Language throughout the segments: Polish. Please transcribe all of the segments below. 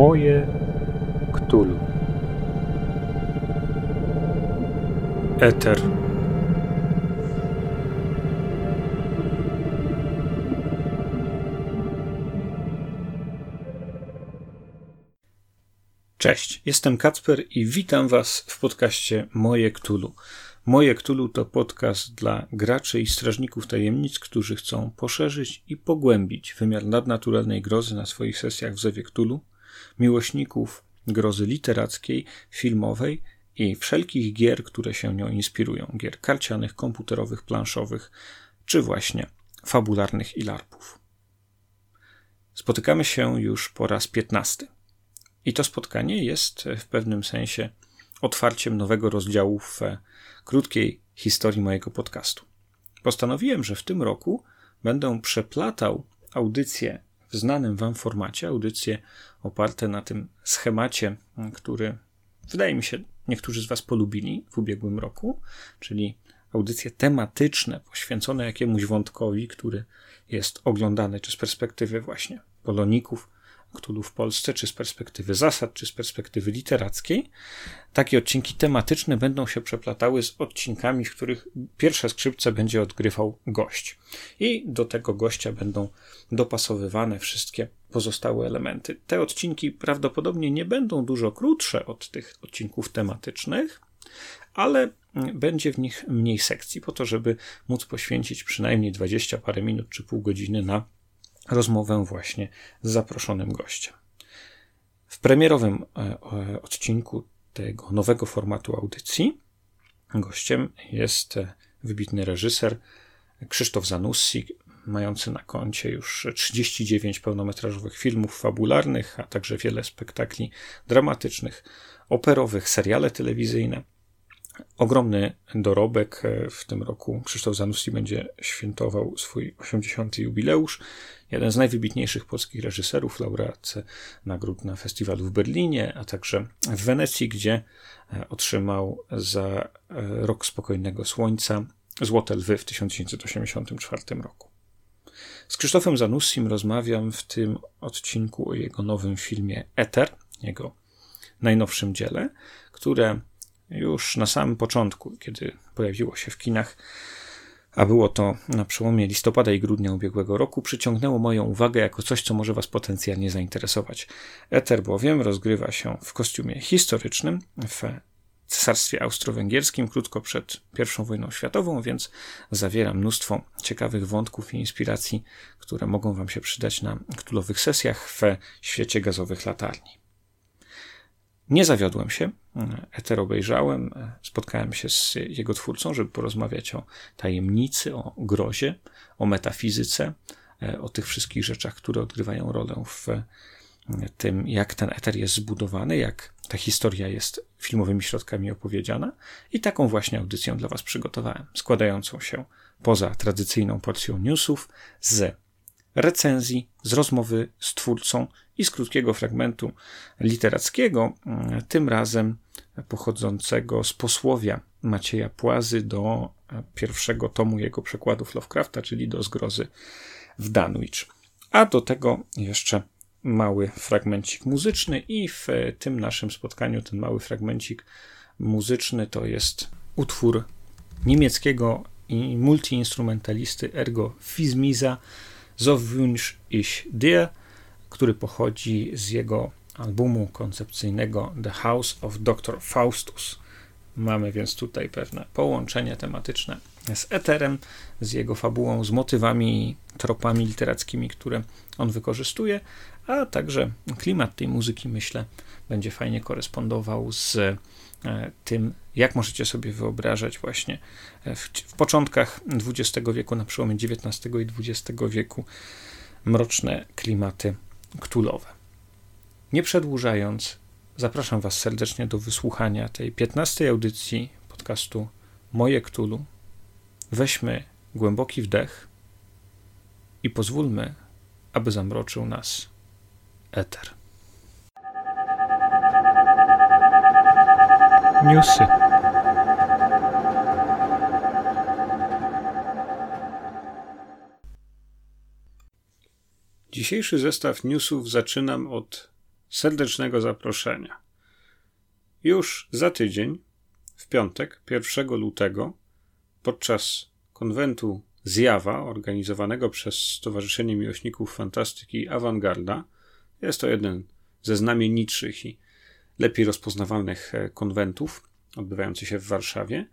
Moje Ktulu. Eter. Cześć, jestem Kacper i witam Was w podcaście Moje Ktulu. Moje Ktulu to podcast dla graczy i strażników tajemnic, którzy chcą poszerzyć i pogłębić wymiar nadnaturalnej grozy na swoich sesjach w Zewie Ktulu, miłośników grozy literackiej, filmowej i wszelkich gier, które się nią inspirują gier karcianych, komputerowych, planszowych czy właśnie fabularnych i larpów. Spotykamy się już po raz piętnasty. I to spotkanie jest w pewnym sensie otwarciem nowego rozdziału w krótkiej historii mojego podcastu. Postanowiłem, że w tym roku będę przeplatał audycje w znanym Wam formacie, audycje oparte na tym schemacie, który wydaje mi się niektórzy z Was polubili w ubiegłym roku, czyli audycje tematyczne poświęcone jakiemuś wątkowi, który jest oglądany czy z perspektywy właśnie poloników, Cthulhu w Polsce, czy z perspektywy zasad, czy z perspektywy literackiej. Takie odcinki tematyczne będą się przeplatały z odcinkami, w których pierwsze skrzypce będzie odgrywał gość. I do tego gościa będą dopasowywane wszystkie pozostałe elementy. Te odcinki prawdopodobnie nie będą dużo krótsze od tych odcinków tematycznych, ale będzie w nich mniej sekcji, po to, żeby móc poświęcić przynajmniej 20 parę minut czy pół godziny na rozmowę właśnie z zaproszonym gościem. W premierowym e, e, odcinku tego nowego formatu audycji gościem jest e, wybitny reżyser Krzysztof Zanussi, mający na koncie już 39 pełnometrażowych filmów fabularnych, a także wiele spektakli dramatycznych, operowych, seriale telewizyjne. Ogromny dorobek. W tym roku Krzysztof Zanussi będzie świętował swój 80. jubileusz jeden z najwybitniejszych polskich reżyserów, laureat nagród na festiwalu w Berlinie, a także w Wenecji, gdzie e, otrzymał za e, Rok Spokojnego Słońca Złote Lwy w 1984 roku. Z Krzysztofem Zanussim rozmawiam w tym odcinku o jego nowym filmie Eter, jego najnowszym dziele, które już na samym początku, kiedy pojawiło się w kinach, a było to na przełomie listopada i grudnia ubiegłego roku, przyciągnęło moją uwagę jako coś, co może Was potencjalnie zainteresować. Eter bowiem rozgrywa się w kostiumie historycznym w Cesarstwie Austro-Węgierskim krótko przed I wojną światową, więc zawiera mnóstwo ciekawych wątków i inspiracji, które mogą Wam się przydać na królowych sesjach w świecie gazowych latarni. Nie zawiodłem się. Eter obejrzałem, spotkałem się z jego twórcą, żeby porozmawiać o tajemnicy, o grozie, o metafizyce, o tych wszystkich rzeczach, które odgrywają rolę w tym, jak ten eter jest zbudowany, jak ta historia jest filmowymi środkami opowiedziana. I taką właśnie audycję dla Was przygotowałem, składającą się poza tradycyjną porcją newsów z recenzji, z rozmowy z twórcą i z krótkiego fragmentu literackiego, mm, tym razem pochodzącego z posłowia Macieja Płazy do e, pierwszego tomu jego przekładów Lovecrafta, czyli do zgrozy w Danwich. A do tego jeszcze mały fragmencik muzyczny i w tym naszym spotkaniu ten mały fragmencik muzyczny to jest utwór niemieckiego multiinstrumentalisty Ergo Fizmiza So wünsch ich dir, który pochodzi z jego albumu koncepcyjnego The House of Dr. Faustus. Mamy więc tutaj pewne połączenie tematyczne z eterem, z jego fabułą, z motywami tropami literackimi, które on wykorzystuje, a także klimat tej muzyki, myślę, będzie fajnie korespondował z e, tym, jak możecie sobie wyobrażać właśnie w, w początkach XX wieku, na przełomie XIX i XX wieku, mroczne klimaty ktulowe. Nie przedłużając, zapraszam Was serdecznie do wysłuchania tej 15 audycji podcastu Moje Ktulu. Weźmy głęboki wdech i pozwólmy, aby zamroczył nas eter. Newsy. Dzisiejszy zestaw newsów zaczynam od serdecznego zaproszenia. Już za tydzień, w piątek, 1 lutego, podczas konwentu Zjawa, organizowanego przez Stowarzyszenie Miłośników Fantastyki Awangarda, jest to jeden ze znamienitszych i lepiej rozpoznawalnych e, konwentów odbywający się w Warszawie,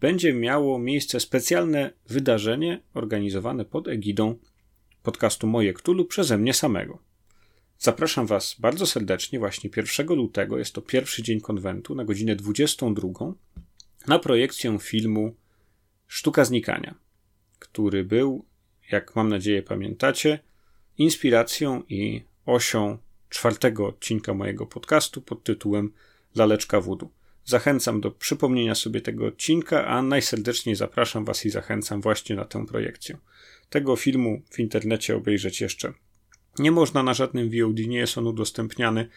będzie miało miejsce specjalne wydarzenie organizowane pod egidą podcastu Moje Ktulu przeze mnie samego. Zapraszam Was bardzo serdecznie właśnie 1 lutego, jest to pierwszy dzień konwentu, na godzinę 22, na projekcję filmu Sztuka Znikania, który był, jak mam nadzieję pamiętacie, inspiracją i osią czwartego odcinka mojego podcastu pod tytułem Laleczka Wudu. Zachęcam do przypomnienia sobie tego odcinka, a najserdeczniej zapraszam Was i zachęcam właśnie na tę projekcję. Tego filmu w internecie obejrzeć jeszcze nie można na żadnym VOD, nie jest on udostępniany,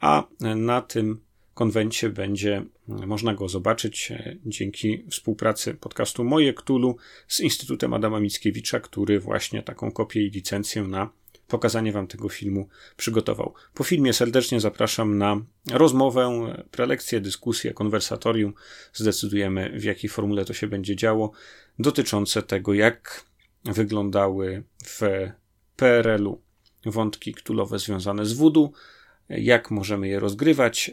a na tym konwencie będzie można go zobaczyć e, dzięki współpracy podcastu Moje Ktulu z Instytutem Adama Mickiewicza, który właśnie taką kopię i licencję na pokazanie Wam tego filmu przygotował. Po filmie serdecznie zapraszam na rozmowę, prelekcję, dyskusję, konwersatorium. Zdecydujemy, w jakiej formule to się będzie działo, dotyczące tego, jak wyglądały w PRL-u wątki ktulowe związane z wudu, jak możemy je rozgrywać,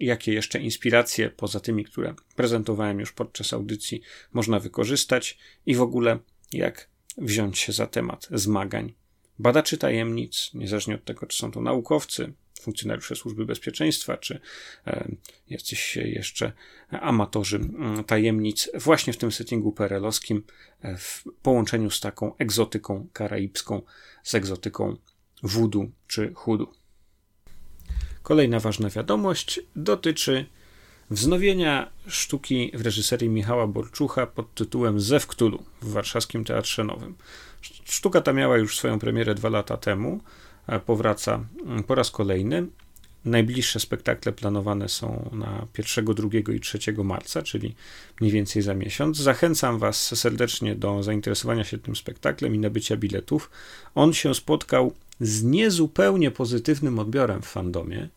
jakie jeszcze inspiracje poza tymi, które prezentowałem już podczas audycji, można wykorzystać? I w ogóle jak wziąć się za temat zmagań badaczy tajemnic, niezależnie od tego, czy są to naukowcy, funkcjonariusze służby bezpieczeństwa, czy e, jacyś jeszcze amatorzy mm, tajemnic, właśnie w tym settingu perelowskim, e, w połączeniu z taką egzotyką karaibską, z egzotyką wudu czy chudu. Kolejna ważna wiadomość dotyczy wznowienia sztuki w reżyserii Michała Borczucha pod tytułem Zew Ktulu w warszawskim Teatrze Nowym. Sztuka ta miała już swoją premierę dwa lata temu, powraca mm, po raz kolejny. Najbliższe spektakle planowane są na 1, 2 i 3 marca, czyli mniej więcej za miesiąc. Zachęcam Was serdecznie do zainteresowania się tym spektaklem i nabycia biletów. On się spotkał z niezupełnie pozytywnym odbiorem w fandomie,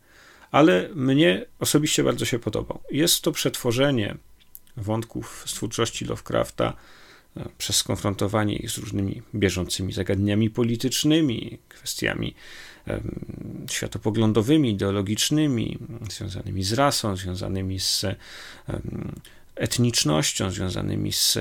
ale mnie osobiście bardzo się podobał. Jest to przetworzenie wątków z twórczości Lovecrafta E, przez skonfrontowanie ich z różnymi bieżącymi zagadnieniami politycznymi, kwestiami światopoglądowymi, ideologicznymi, związanymi z rasą, związanymi z etnicznością, związanymi z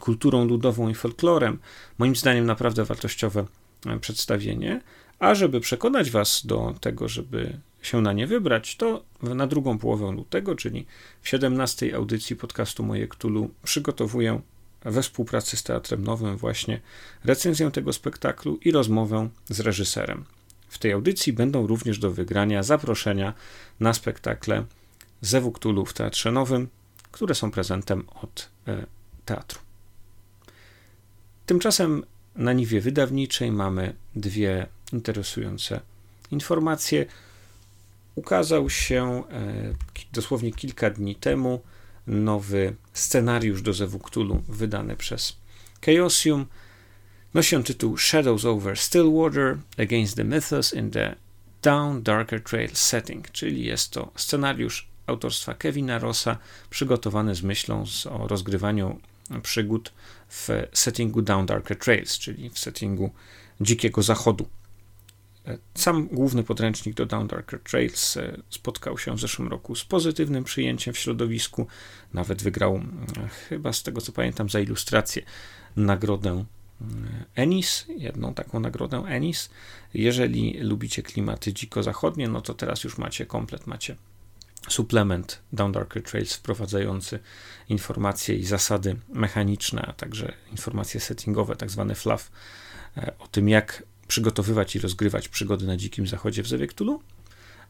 kulturą ludową i folklorem. Moim zdaniem naprawdę wartościowe e, przedstawienie. A żeby przekonać Was do tego, żeby się na nie wybrać, to na drugą połowę lutego, czyli w 17 audycji podcastu Moje Ktulu przygotowuję we współpracy z Teatrem Nowym właśnie recenzję tego spektaklu i rozmowę z reżyserem. W tej audycji będą również do wygrania zaproszenia na spektakle Zewu Ktulu w Teatrze Nowym, które są prezentem od e, teatru. Tymczasem na niwie wydawniczej mamy dwie interesujące informacje. Ukazał się e, dosłownie kilka dni temu nowy scenariusz do Zewu Cthulhu wydany przez Chaosium. Nosi on tytuł Shadows over Stillwater Against the Mythos in the Down Darker Trail Setting, czyli jest to scenariusz autorstwa Kevina Rossa przygotowany z myślą o rozgrywaniu przygód w settingu Down Darker Trails, czyli w settingu Dzikiego Zachodu. Sam główny podręcznik do Down Darker Trails e, spotkał się w zeszłym roku z pozytywnym przyjęciem w środowisku. Nawet wygrał, e, chyba z tego co pamiętam, za ilustrację nagrodę e, Ennis, jedną taką nagrodę Ennis. Jeżeli lubicie klimaty dziko-zachodnie, no to teraz już macie komplet, macie suplement Down Darker Trails wprowadzający informacje i zasady mechaniczne, a także informacje settingowe, tak zwane fluff, o tym jak przygotowywać i rozgrywać przygody na Dzikim Zachodzie w Zewie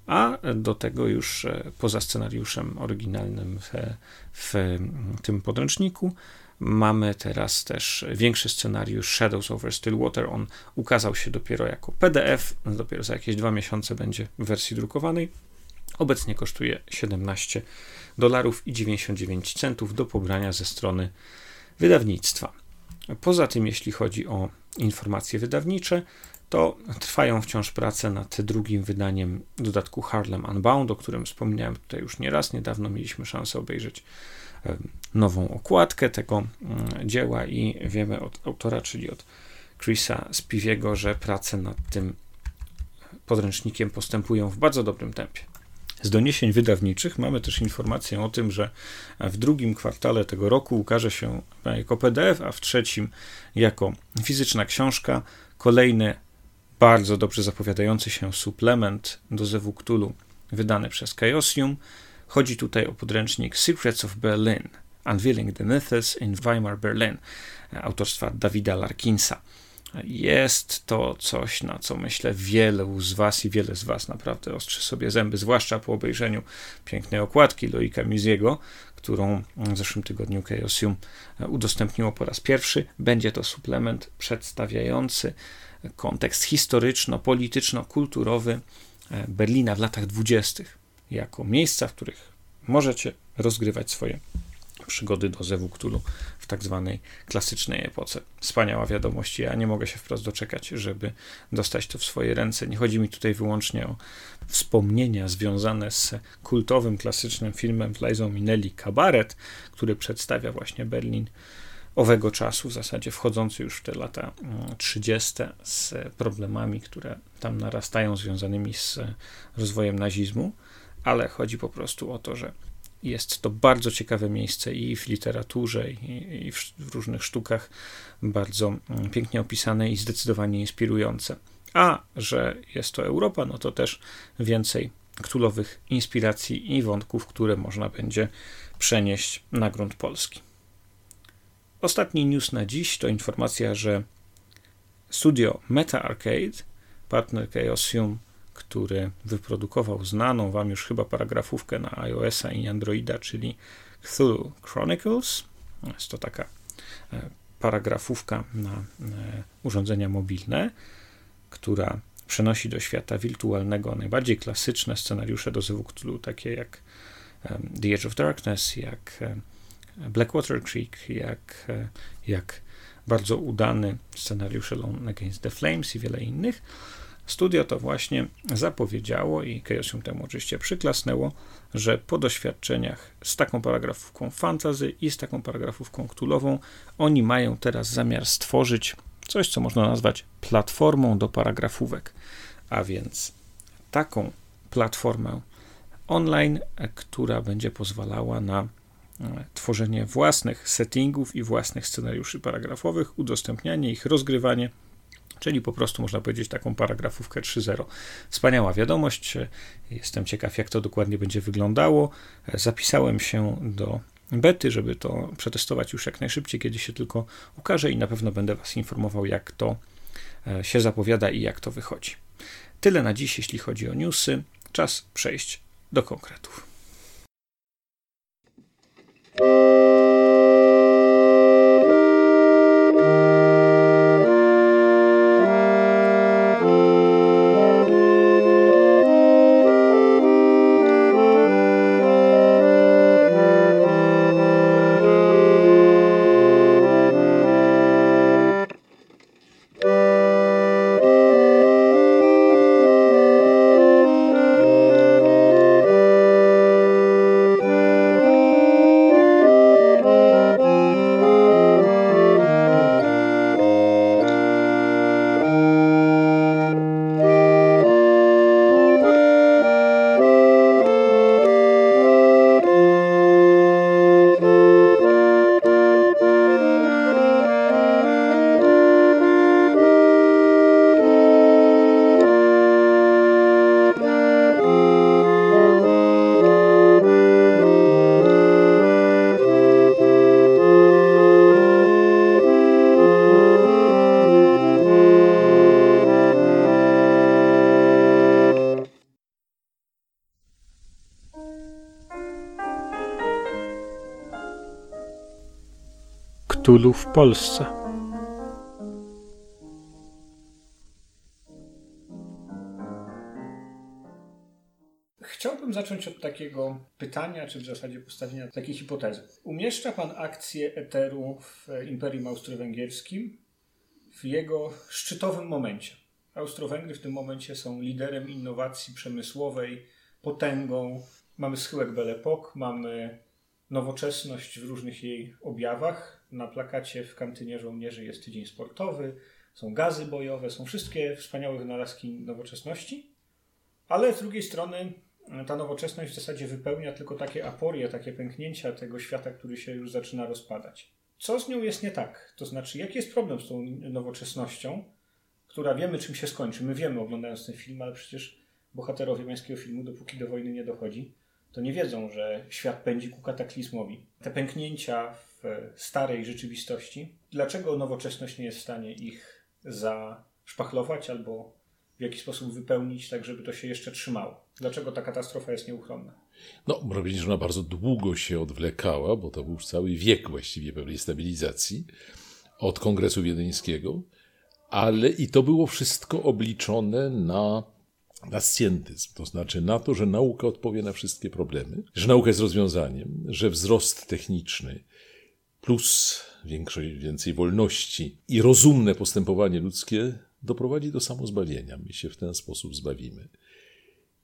a do tego już e, poza scenariuszem oryginalnym w, w tym podręczniku mamy teraz też większy scenariusz Shadows over Stillwater. On ukazał się dopiero jako PDF, dopiero za jakieś dwa miesiące będzie w wersji drukowanej. Obecnie kosztuje 17 dolarów i 99 centów do pobrania ze strony wydawnictwa. Poza tym, jeśli chodzi o informacje wydawnicze, to trwają wciąż prace nad drugim wydaniem dodatku Harlem Unbound, o którym wspomniałem tutaj już nieraz. Niedawno mieliśmy szansę obejrzeć nową okładkę tego mm, dzieła i wiemy od autora, czyli od Chrisa Spiviego, że prace nad tym podręcznikiem postępują w bardzo dobrym tempie. Z doniesień wydawniczych mamy też informację o tym, że w drugim kwartale tego roku ukaże się jako PDF, a w trzecim jako fizyczna książka kolejny bardzo dobrze zapowiadający się suplement do Zewu Cthulhu wydany przez Chaosium. Chodzi tutaj o podręcznik Secrets of Berlin Unveiling the Myths in Weimar Berlin autorstwa Dawida Larkinsa. Jest to coś, na co myślę wielu z Was i wiele z Was naprawdę ostrzy sobie zęby, zwłaszcza po obejrzeniu pięknej okładki Loika Muziego, którą w zeszłym tygodniu Chaosium udostępniło po raz pierwszy. Będzie to suplement przedstawiający kontekst historyczno-polityczno-kulturowy Berlina w latach dwudziestych, jako miejsca, w których możecie rozgrywać swoje przygody do Zewu w tak zwanej klasycznej epoce. Wspaniała wiadomość. Ja nie mogę się wprost doczekać, żeby dostać to w swoje ręce. Nie chodzi mi tutaj wyłącznie o wspomnienia związane z kultowym, klasycznym filmem Liza Minelli Kabaret, który przedstawia właśnie Berlin owego czasu, w zasadzie wchodzący już w te lata 30. Mm, z problemami, które tam narastają, związanymi z rozwojem nazizmu, ale chodzi po prostu o to, że jest to bardzo ciekawe miejsce i w literaturze, i, i w różnych sztukach, bardzo mm, pięknie opisane i zdecydowanie inspirujące. A że jest to Europa, no to też więcej ktulowych inspiracji i wątków, które można będzie przenieść na grunt polski. Ostatni news na dziś to informacja, że studio Meta Arcade, partner Chaosium, który wyprodukował znaną wam już chyba paragrafówkę na iOS-a i Androida, czyli Cthulhu Chronicles. Jest to taka e, paragrafówka na e, urządzenia mobilne, która przenosi do świata wirtualnego najbardziej klasyczne scenariusze do Cthulhu, takie jak The Edge of Darkness, jak Blackwater Creek, jak, e, jak bardzo udany scenariusz Alone Against the Flames i wiele innych. Studio to właśnie zapowiedziało i Chaosium temu oczywiście przyklasnęło, że po doświadczeniach z taką paragrafówką fantazy i z taką paragrafówką ktulową, oni mają teraz zamiar stworzyć coś, co można nazwać platformą do paragrafówek, a więc taką platformę online, która będzie pozwalała na e, tworzenie własnych settingów i własnych scenariuszy paragrafowych, udostępnianie ich, rozgrywanie czyli po prostu można powiedzieć taką paragrafówkę 3.0. Wspaniała wiadomość. Jestem ciekaw, jak to dokładnie będzie wyglądało. Zapisałem się do bety, żeby to przetestować już jak najszybciej, kiedy się tylko ukaże i na pewno będę Was informował, jak to e, się zapowiada i jak to wychodzi. Tyle na dziś, jeśli chodzi o newsy. Czas przejść do konkretów. Cthulhu w Polsce. Chciałbym zacząć od takiego pytania, czy w zasadzie postawienia takiej hipotezy. Umieszcza Pan akcję Eteru w Imperium Austro-Węgierskim w jego szczytowym momencie, Austro-Węgry w tym momencie są liderem innowacji przemysłowej, potęgą. Mamy schyłek Belle Époque, mamy nowoczesność w różnych jej objawach. Na plakacie w kantynie żołnierzy jest tydzień sportowy, są gazy bojowe, są wszystkie wspaniałe wynalazki nowoczesności, ale z drugiej strony ta nowoczesność w zasadzie wypełnia tylko takie aporie, takie pęknięcia tego świata, który się już zaczyna rozpadać. Co z nią jest nie tak? To znaczy, jaki jest problem z tą nowoczesnością, która wiemy, czym się skończy? My wiemy, oglądając ten film, ale przecież bohaterowie pańskiego filmu, dopóki do wojny nie dochodzi, to nie wiedzą, że świat pędzi ku kataklizmowi. Te pęknięcia w starej rzeczywistości, dlaczego nowoczesność nie jest w stanie ich zaszpachlować albo w jakiś sposób wypełnić, tak żeby to się jeszcze trzymało? Dlaczego ta katastrofa jest nieuchronna? No, można powiedzieć, że ona bardzo długo się odwlekała, bo to był już cały wiek właściwie pewnej stabilizacji od Kongresu Wiedeńskiego, ale i to było wszystko obliczone na, na scientyzm, to znaczy na to, że nauka odpowie na wszystkie problemy, że nauka jest rozwiązaniem, że wzrost techniczny plus większość, więcej wolności i rozumne postępowanie ludzkie doprowadzi do samozbawienia. My się w ten sposób zbawimy.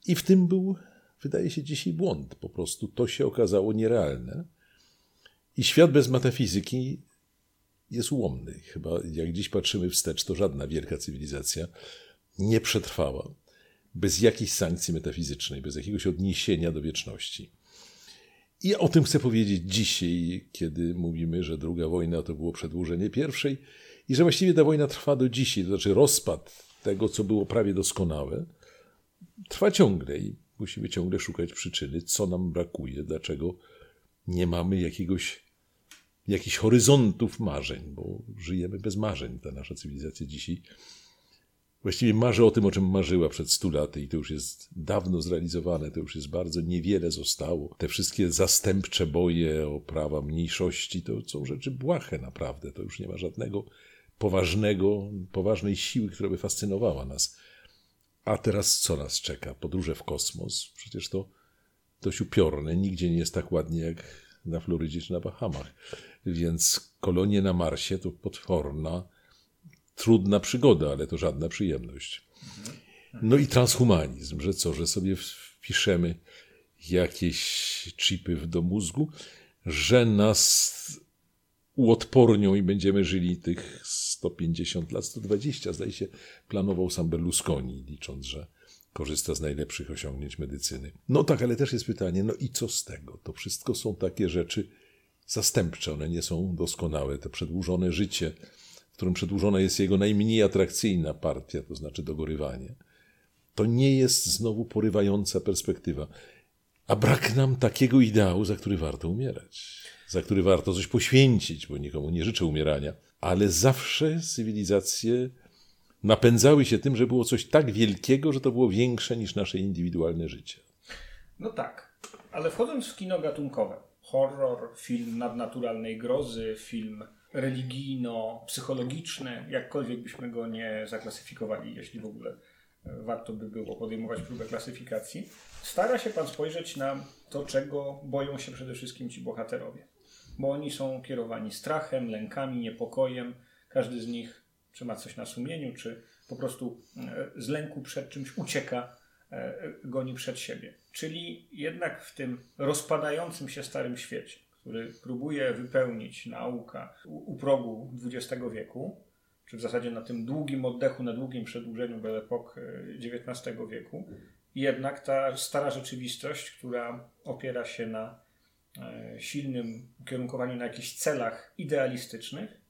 I w tym był, wydaje się, dzisiaj błąd. Po prostu to się okazało nierealne. I świat bez metafizyki jest ułomny. Chyba jak dziś patrzymy wstecz, to żadna wielka cywilizacja nie przetrwała bez jakiejś sankcji metafizycznej, bez jakiegoś odniesienia do wieczności. I o tym chcę powiedzieć dzisiaj, kiedy mówimy, że druga wojna to było przedłużenie pierwszej i że właściwie ta wojna trwa do dzisiaj, to znaczy rozpad tego, co było prawie doskonałe, trwa ciągle i musimy ciągle szukać przyczyny, co nam brakuje, dlaczego nie mamy jakiegoś, jakichś horyzontów marzeń, bo żyjemy bez marzeń. Ta nasza cywilizacja dzisiaj właściwie marzy o tym, o czym marzyła przed stu laty i to już jest dawno zrealizowane, to już jest bardzo niewiele zostało. Te wszystkie zastępcze boje o prawa mniejszości to są rzeczy błahe naprawdę, to już nie ma żadnego poważnego, poważnej siły, która by fascynowała nas. A teraz co nas czeka? Podróże w kosmos? Przecież to dość upiorne. Nigdzie nie jest tak ładnie jak na Florydzie czy na Bahamach. Więc kolonie na Marsie to potworna, trudna przygoda, ale to żadna przyjemność. No i transhumanizm, że co, że sobie wpiszemy jakieś chipy do mózgu, że nas uodpornią i będziemy żyli tych 150 lat, 120, zdaje się, planował sam Berlusconi, licząc, że korzysta z najlepszych osiągnięć medycyny. No tak, ale też jest pytanie, no i co z tego? To wszystko są takie rzeczy zastępcze, one nie są doskonałe. To przedłużone życie, w którym przedłużona jest jego najmniej atrakcyjna partia, to znaczy dogorywanie. To nie jest znowu porywająca perspektywa. A brak nam takiego ideału, za który warto umierać, za który warto coś poświęcić, bo nikomu nie życzę umierania, ale zawsze cywilizacje napędzały się tym, że było coś tak wielkiego, że to było większe niż nasze indywidualne życie. No tak, ale wchodząc w kino gatunkowe, horror, film nadnaturalnej grozy, film religijno-psychologiczny, jakkolwiek byśmy go nie zaklasyfikowali, jeśli w ogóle warto by było podejmować próbę klasyfikacji, stara się Pan spojrzeć na to, czego boją się przede wszystkim ci bohaterowie. Bo oni są kierowani strachem, lękami, niepokojem. Każdy z nich czy ma coś na sumieniu, czy po prostu e, z lęku przed czymś ucieka, e, goni przed siebie. Czyli jednak w tym rozpadającym się starym świecie, który próbuje wypełnić nauka u progu XX wieku, czy w zasadzie na tym długim oddechu, na długim przedłużeniu Belle Époque XIX e, wieku, jednak ta stara rzeczywistość, która opiera się na e, silnym ukierunkowaniu na jakichś celach idealistycznych,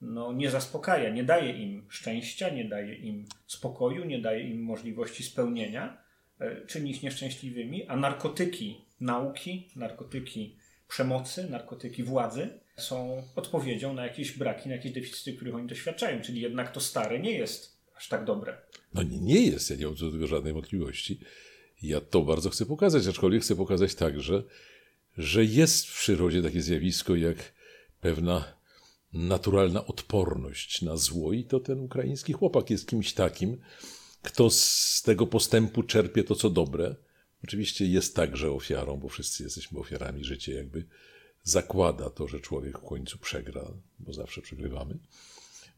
no nie zaspokaja, nie daje im szczęścia, nie daje im spokoju, nie daje im możliwości spełnienia, e, czyni ich nieszczęśliwymi, a narkotyki nauki, narkotyki przemocy, narkotyki władzy są odpowiedzią na jakieś braki, na jakieś deficyty, których oni doświadczają. Czyli jednak to stare nie jest aż tak dobre. No nie, jest, ja nie mam do tego żadnej wątpliwości. Ja to bardzo chcę pokazać, aczkolwiek chcę pokazać także, że jest w przyrodzie takie zjawisko jak pewna naturalna odporność na zło i to ten ukraiński chłopak jest kimś takim, kto z tego postępu czerpie to, co dobre. Oczywiście jest także ofiarą, bo wszyscy jesteśmy ofiarami. Życie jakby zakłada to, że człowiek w końcu przegra, bo zawsze przegrywamy.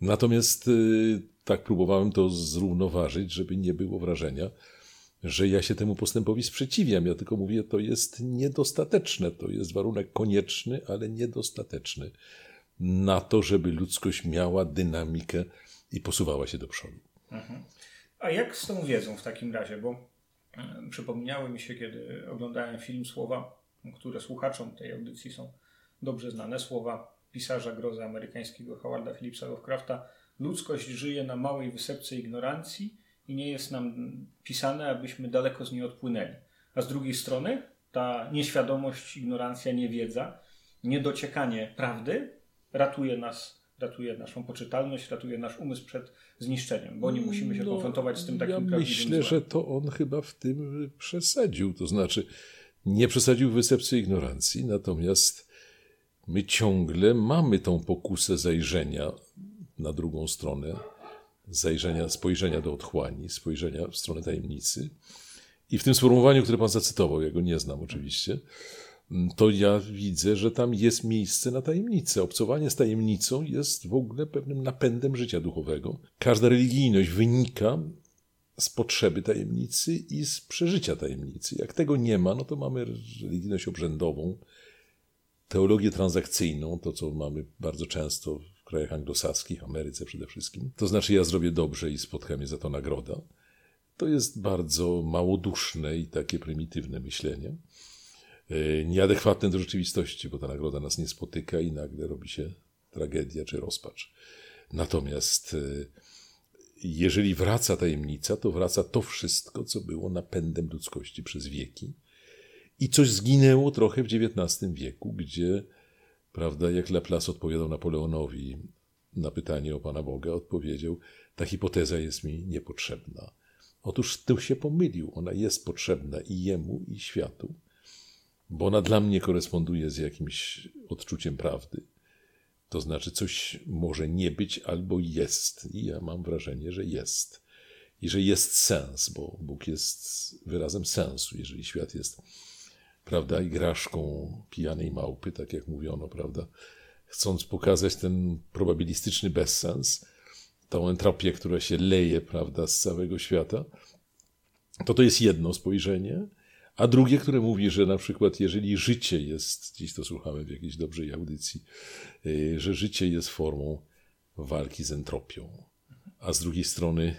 Natomiast y, tak próbowałem to zrównoważyć, żeby nie było wrażenia, że ja się temu postępowi sprzeciwiam. Ja tylko mówię, to jest niedostateczne, to jest warunek konieczny, ale niedostateczny na to, żeby ludzkość miała dynamikę i posuwała się do przodu. Mhm. A jak z tą wiedzą w takim razie? Bo przypomniały mi się, kiedy oglądałem film Słowa, które słuchaczom tej audycji są dobrze znane, słowa pisarza grozy amerykańskiego Howarda Phillipsa Lovecrafta. Ludzkość żyje na małej wysepce ignorancji i nie jest nam pisane, abyśmy daleko z niej odpłynęli. A z drugiej strony ta nieświadomość, ignorancja, niewiedza, niedociekanie prawdy ratuje nas, ratuje naszą poczytalność, ratuje nasz umysł przed zniszczeniem, bo nie musimy się no, konfrontować z tym takim ja prawdziwym Myślę, złem. że to on chyba w tym przesadził. To znaczy, nie przesadził w wysepce ignorancji, natomiast my ciągle mamy tą pokusę zajrzenia na drugą stronę, zajrzenia, spojrzenia do otchłani, spojrzenia w stronę tajemnicy. I w tym sformułowaniu, które pan zacytował, ja go nie znam oczywiście, to ja widzę, że tam jest miejsce na tajemnicę. Obcowanie z tajemnicą jest w ogóle pewnym napędem życia duchowego. Każda religijność wynika z potrzeby tajemnicy i z przeżycia tajemnicy. Jak tego nie ma, no to mamy religijność obrzędową, teologię transakcyjną, to co mamy bardzo często w krajach anglosaskich, Ameryce przede wszystkim. To znaczy, ja zrobię dobrze i spotka mnie za to nagroda. To jest bardzo małoduszne i takie prymitywne myślenie. E, nieadekwatne do rzeczywistości, bo ta nagroda nas nie spotyka i nagle robi się tragedia czy rozpacz. Natomiast e, jeżeli wraca tajemnica, to wraca to wszystko, co było napędem ludzkości przez wieki i coś zginęło trochę w XIX wieku, gdzie, prawda, jak Laplace odpowiadał Napoleonowi na pytanie o Pana Boga, odpowiedział: Ta hipoteza jest mi niepotrzebna. Otóż tu się pomylił. Ona jest potrzebna i jemu, i światu, bo ona dla mnie koresponduje z jakimś odczuciem prawdy. To znaczy, coś może nie być albo jest. I ja mam wrażenie, że jest. I że jest sens, bo Bóg jest wyrazem sensu. Jeżeli świat jest prawda, igraszką pijanej małpy, tak jak mówiono, prawda, chcąc pokazać ten probabilistyczny bezsens, tą entropię, która się leje, prawda, z całego świata, to to jest jedno spojrzenie, a drugie, które mówi, że na przykład jeżeli życie jest, dziś to słuchamy w jakiejś dobrej audycji, y, że życie jest formą walki z entropią, a z drugiej strony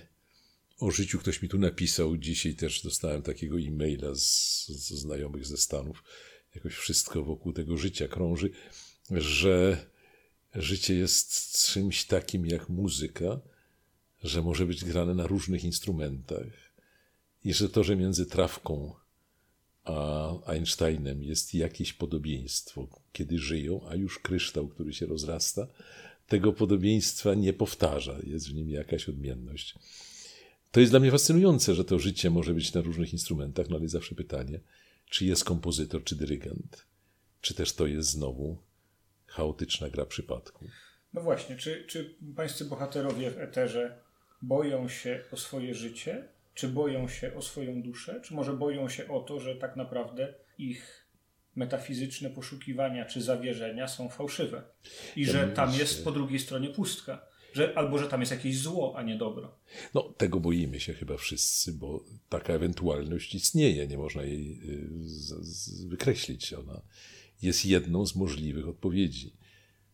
o życiu ktoś mi tu napisał. Dzisiaj też dostałem takiego e-maila z, z znajomych ze Stanów. Jakoś wszystko wokół tego życia krąży, że życie jest czymś takim jak muzyka, że może być grane na różnych instrumentach i że to, że między trawką a Einsteinem jest jakieś podobieństwo, kiedy żyją, a już kryształ, który się rozrasta, tego podobieństwa nie powtarza, jest w nim jakaś odmienność. To jest dla mnie fascynujące, że to życie może być na różnych instrumentach, no ale zawsze pytanie, czy jest kompozytor, czy dyrygent, czy też to jest znowu chaotyczna gra przypadku. No właśnie, czy, czy pańscy bohaterowie w eterze boją się o swoje życie, czy boją się o swoją duszę, czy może boją się o to, że tak naprawdę ich metafizyczne poszukiwania czy zawierzenia są fałszywe i że tam jest po drugiej stronie pustka że, albo że tam jest jakieś zło, a nie dobro. No, tego boimy się chyba wszyscy, bo taka ewentualność istnieje, nie można jej y, z, z, wykreślić. Ona jest jedną z możliwych odpowiedzi.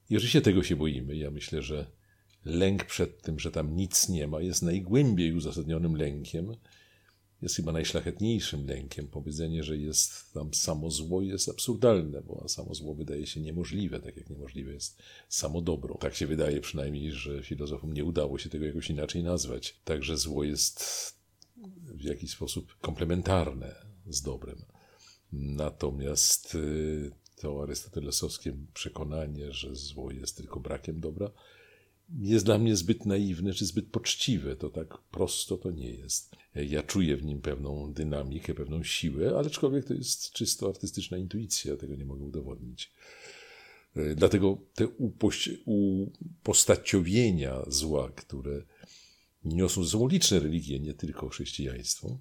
I oczywiście tego się boimy. Ja myślę, że lęk przed tym, że tam nic nie ma, jest najgłębiej uzasadnionym lękiem, jest chyba najszlachetniejszym lękiem. Powiedzenie, że jest tam samo zło jest absurdalne, bo samo zło wydaje się niemożliwe, tak jak niemożliwe jest samo dobro. Tak się wydaje przynajmniej, że filozofom nie udało się tego jakoś inaczej nazwać. Także zło jest w jakiś sposób komplementarne z dobrem. Natomiast y, to arystotelesowskie przekonanie, że zło jest tylko brakiem dobra, jest dla mnie zbyt naiwne czy zbyt poczciwe. To tak prosto to nie jest. Ja czuję w nim pewną dynamikę, pewną siłę, ale aczkolwiek to jest czysto artystyczna intuicja, tego nie mogę udowodnić. E, dlatego te upostaciowienia zła, które niosą ze sobą liczne religie, nie tylko chrześcijaństwo,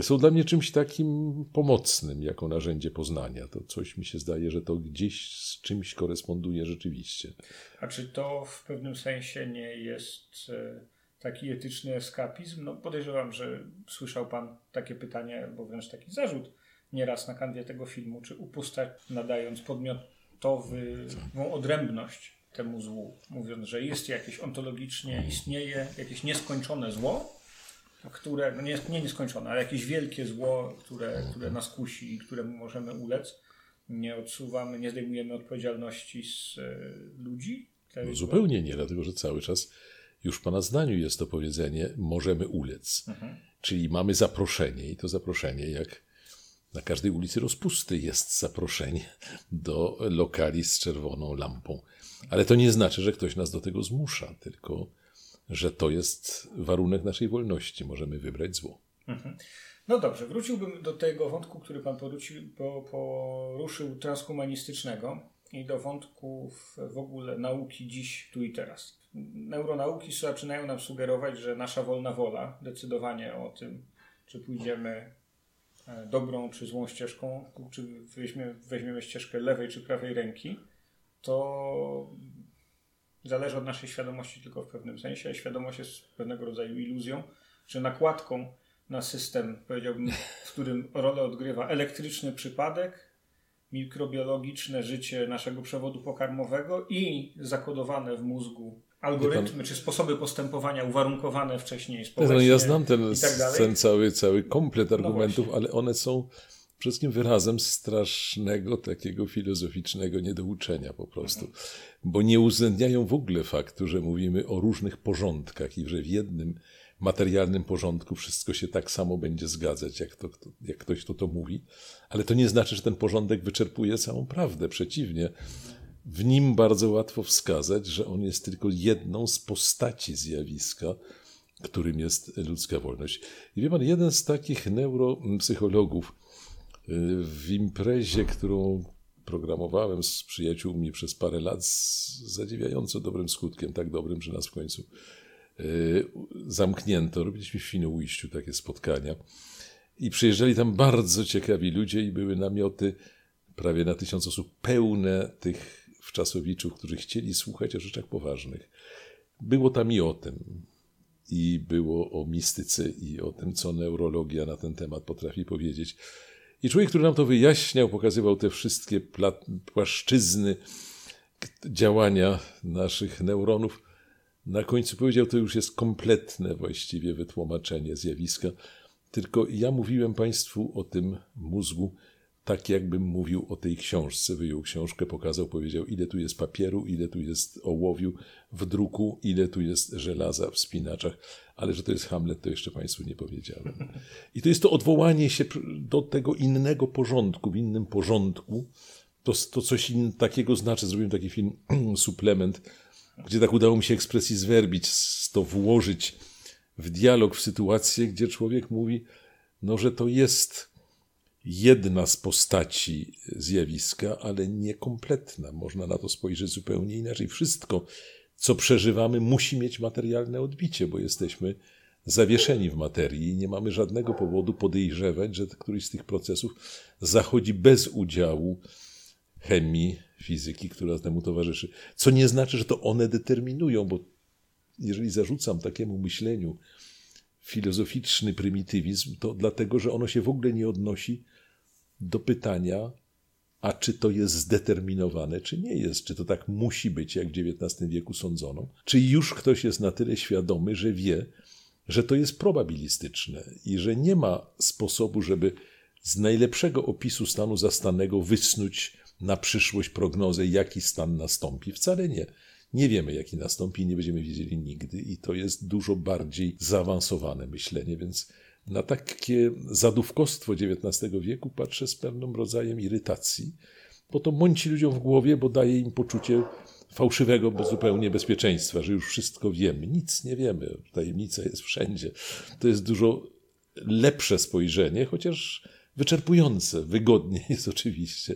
są dla mnie czymś takim pomocnym jako narzędzie poznania. To coś mi się zdaje, że to gdzieś z czymś koresponduje rzeczywiście. A czy to w pewnym sensie nie jest e, taki etyczny eskapizm? No podejrzewam, że słyszał Pan takie pytanie, albo wręcz taki zarzut nieraz na kanwie tego filmu, czy upustać nadając podmiotową odrębność temu złu, mówiąc, że jest jakieś ontologicznie, istnieje jakieś nieskończone zło, które, no nie, nie nieskończone, ale jakieś wielkie zło, które, które nas kusi i któremu możemy ulec. Nie odsuwamy, nie zdejmujemy odpowiedzialności z y, ludzi. No, zupełnie nie, dlatego że cały czas już w Pana zdaniu jest to powiedzenie możemy ulec. Mhm. Czyli mamy zaproszenie i to zaproszenie jak na każdej ulicy rozpusty jest zaproszenie do lokali z czerwoną lampą. Ale to nie znaczy, że ktoś nas do tego zmusza, tylko że to jest warunek naszej wolności. Możemy wybrać zło. Mhm. No dobrze, wróciłbym do tego wątku, który Pan poruszył, poruszył transhumanistycznego i do wątków w ogóle nauki dziś, tu i teraz. Neuronauki zaczynają nam sugerować, że nasza wolna wola, decydowanie o tym, czy pójdziemy e, dobrą czy złą ścieżką, czy weźmiemy, weźmiemy ścieżkę lewej czy prawej ręki, to zależy od naszej świadomości tylko w pewnym sensie. Świadomość jest pewnego rodzaju iluzją, czy nakładką na system, powiedziałbym, w którym rolę odgrywa elektryczny przypadek, mikrobiologiczne życie naszego przewodu pokarmowego i zakodowane w mózgu algorytmy czy sposoby postępowania uwarunkowane wcześniej społecznie. Ja znam ten, tak ten cały, cały komplet no argumentów, no ale one są wszystkim wyrazem strasznego takiego filozoficznego niedouczenia po prostu. Bo nie uwzględniają w ogóle faktu, że mówimy o różnych porządkach i że w jednym materialnym porządku wszystko się tak samo będzie zgadzać, jak, to, jak ktoś to to mówi. Ale to nie znaczy, że ten porządek wyczerpuje całą prawdę. Przeciwnie, w nim bardzo łatwo wskazać, że on jest tylko jedną z postaci zjawiska, którym jest ludzka wolność. I wie pan, jeden z takich neuropsychologów, w imprezie, którą programowałem z przyjaciółmi przez parę lat z zadziwiająco dobrym skutkiem, tak dobrym, że nas w końcu e, zamknięto. Robiliśmy w Świnoujściu takie spotkania i przyjeżdżali tam bardzo ciekawi ludzie i były namioty prawie na tysiąc osób, pełne tych wczasowiczów, którzy chcieli słuchać o rzeczach poważnych. Było tam i o tym, i było o mistyce, i o tym, co neurologia na ten temat potrafi powiedzieć. I człowiek, który nam to wyjaśniał, pokazywał te wszystkie płaszczyzny działania naszych neuronów, na końcu powiedział, to już jest kompletne właściwie wytłumaczenie zjawiska. Tylko ja mówiłem Państwu o tym mózgu tak jakbym mówił o tej książce. Wyjął książkę, pokazał, powiedział, ile tu jest papieru, ile tu jest ołowiu w druku, ile tu jest żelaza w spinaczach, ale że to jest Hamlet, to jeszcze Państwu nie powiedziałem. I to jest to odwołanie się do tego innego porządku, w innym porządku. To, to coś takiego znaczy. Zrobiłem taki film, suplement, gdzie tak udało mi się ekspresji zwerbić, to włożyć w dialog, w sytuację, gdzie człowiek mówi, no, że to jest jedna z postaci zjawiska, ale niekompletna. Można na to spojrzeć zupełnie inaczej. Wszystko, co przeżywamy, musi mieć materialne odbicie, bo jesteśmy zawieszeni w materii i nie mamy żadnego powodu podejrzewać, że któryś z tych procesów zachodzi bez udziału chemii, fizyki, która temu towarzyszy. Co nie znaczy, że to one determinują, bo jeżeli zarzucam takiemu myśleniu filozoficzny prymitywizm, to dlatego, że ono się w ogóle nie odnosi do pytania, a czy to jest zdeterminowane, czy nie jest, czy to tak musi być, jak w XIX wieku sądzono, czy już ktoś jest na tyle świadomy, że wie, że to jest probabilistyczne i że nie ma sposobu, żeby z najlepszego opisu stanu zastanego wysnuć na przyszłość prognozę, jaki stan nastąpi. Wcale nie. Nie wiemy, jaki nastąpi nie będziemy wiedzieli nigdy, i to jest dużo bardziej zaawansowane myślenie, więc na takie zadówkostwo XIX wieku patrzę z pewnym rodzajem irytacji, bo to mąci ludziom w głowie, bo daje im poczucie fałszywego bo zupełnie bezpieczeństwa, że już wszystko wiemy. Nic nie wiemy. Tajemnica jest wszędzie. To jest dużo lepsze spojrzenie, chociaż wyczerpujące. Wygodnie jest oczywiście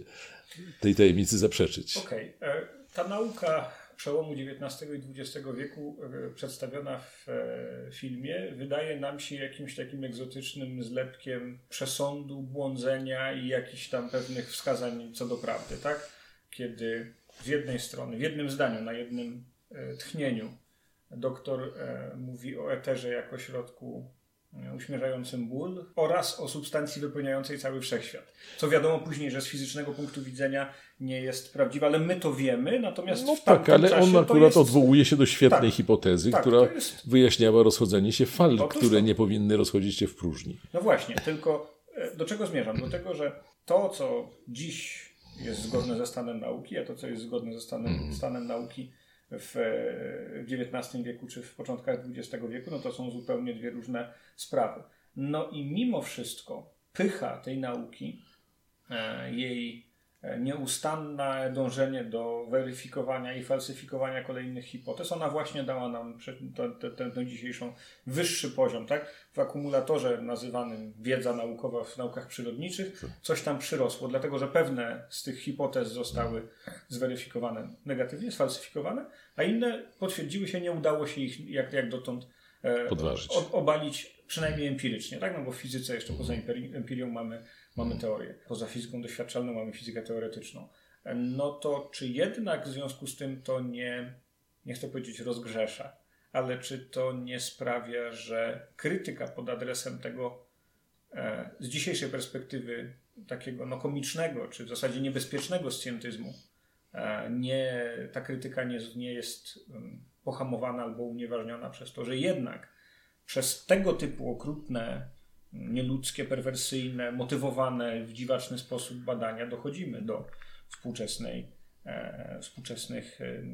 tej tajemnicy zaprzeczyć. Okej. Okay. E, ta nauka przełomu XIX i XX wieku e, przedstawiona w e, filmie wydaje nam się jakimś takim egzotycznym zlepkiem przesądu, błądzenia i jakichś tam pewnych wskazań co do prawdy, tak? Kiedy z jednej strony, w jednym zdaniu, na jednym e, tchnieniu doktor mówi o eterze jako środku uśmierzającym ból oraz o substancji wypełniającej cały wszechświat. Co wiadomo później, że z fizycznego punktu widzenia nie jest prawdziwe, ale my to wiemy, natomiast no w tak, ale on akurat jest... odwołuje się do świetnej tak, hipotezy, tak, która jest... wyjaśniała rozchodzenie się fal, Otóż które to. nie powinny rozchodzić się w próżni. No właśnie, tylko e, do czego zmierzam? Do tego, że to, co dziś jest zgodne ze stanem nauki, a to, co jest zgodne ze stanem, Mhm. stanem nauki w XIX wieku czy w początkach XX wieku, no to są zupełnie dwie różne sprawy. No i mimo wszystko pycha tej nauki, e, jej nieustanne dążenie do weryfikowania i falsyfikowania kolejnych hipotez, ona właśnie dała nam tę dzisiejszą wyższy poziom, tak? W akumulatorze nazywanym wiedza naukowa w naukach przyrodniczych coś tam przyrosło, dlatego że pewne z tych hipotez zostały zweryfikowane negatywnie, sfalsyfikowane, a inne potwierdziły się, nie udało się ich jak, jak dotąd e, Podważyć. obalić przynajmniej empirycznie, tak? No bo w fizyce jeszcze poza empiri- empirią mamy, mamy teorię. Poza fizyką doświadczalną mamy fizykę teoretyczną. No to czy jednak w związku z tym to nie, nie chcę powiedzieć rozgrzesza, ale czy to nie sprawia, że krytyka pod adresem tego e, z dzisiejszej perspektywy takiego no, komicznego, czy w zasadzie niebezpiecznego scjentyzmu, e, nie, ta krytyka nie, nie jest um, pohamowana albo unieważniona przez to, że jednak przez tego typu okrutne, nieludzkie, perwersyjne, motywowane w dziwaczny sposób badania dochodzimy do współczesnej, e, współczesnych e,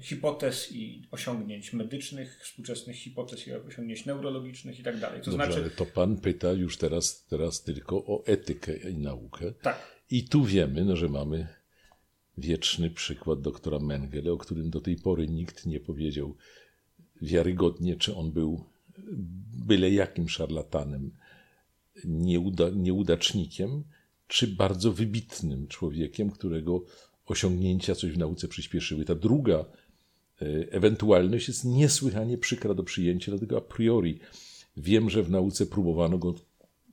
hipotez i osiągnięć medycznych, współczesnych hipotez i osiągnięć neurologicznych i tak dalej. To Dobrze, znaczy, ale to pan pyta już teraz, teraz tylko o etykę i naukę. tak, I tu wiemy, no, że mamy wieczny przykład doktora Mengele, o którym do tej pory nikt nie powiedział wiarygodnie, czy on był byle jakim szarlatanem, nieuda, nieudacznikiem, czy bardzo wybitnym człowiekiem, którego osiągnięcia coś w nauce przyspieszyły. Ta druga e, ewentualność jest niesłychanie przykra do przyjęcia, dlatego a priori wiem, że w nauce próbowano go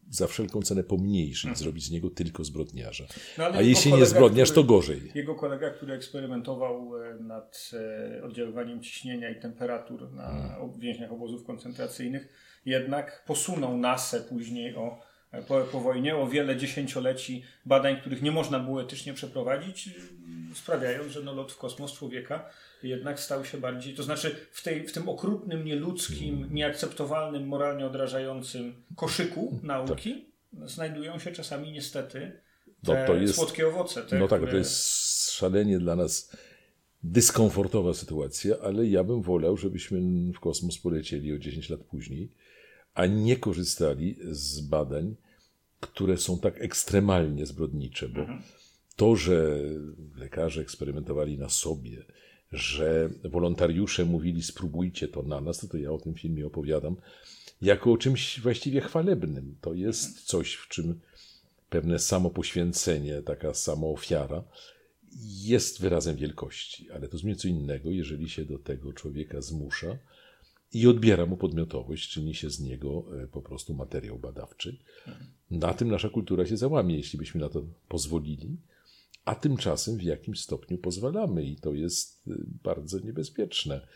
za wszelką cenę pomniejszyć, zrobić z niego tylko zbrodniarza. Mhm. No, A jeśli nie kolega, zbrodniarz, który- to gorzej. Jego kolega, który eksperymentował e, nad e, oddziaływaniem ciśnienia i temperatur na ob- więźniach obozów koncentracyjnych, jednak posunął NASę później o, po, po wojnie o wiele dziesięcioleci badań, których nie można było etycznie przeprowadzić, sprawiając, że no, lot w kosmos człowieka jednak stał się bardziej, to znaczy w, tej, w tym okrutnym, nieludzkim, nieakceptowalnym, moralnie odrażającym koszyku nauki znajdują się czasami niestety No, te to jest- słodkie owoce. Te, No tak, które- to jest szalenie dla nas dyskomfortowa sytuacja, ale ja bym wolał, żebyśmy w kosmos polecieli o 10 lat później, a nie korzystali z badań, które są tak ekstremalnie zbrodnicze, bo to, że lekarze eksperymentowali na sobie, że wolontariusze mówili spróbujcie to na nas, to, to ja o tym filmie opowiadam jako o czymś właściwie chwalebnym. To jest coś, w czym pewne samopoświęcenie, taka samoofiara jest wyrazem wielkości, ale to zupełnie co innego, jeżeli się do tego człowieka zmusza i odbiera mu podmiotowość, czyni się z niego e, po prostu materiał badawczy. Na tym nasza kultura się załamie, jeśli byśmy na to pozwolili, a tymczasem w jakimś stopniu pozwalamy i to jest e, bardzo niebezpieczne,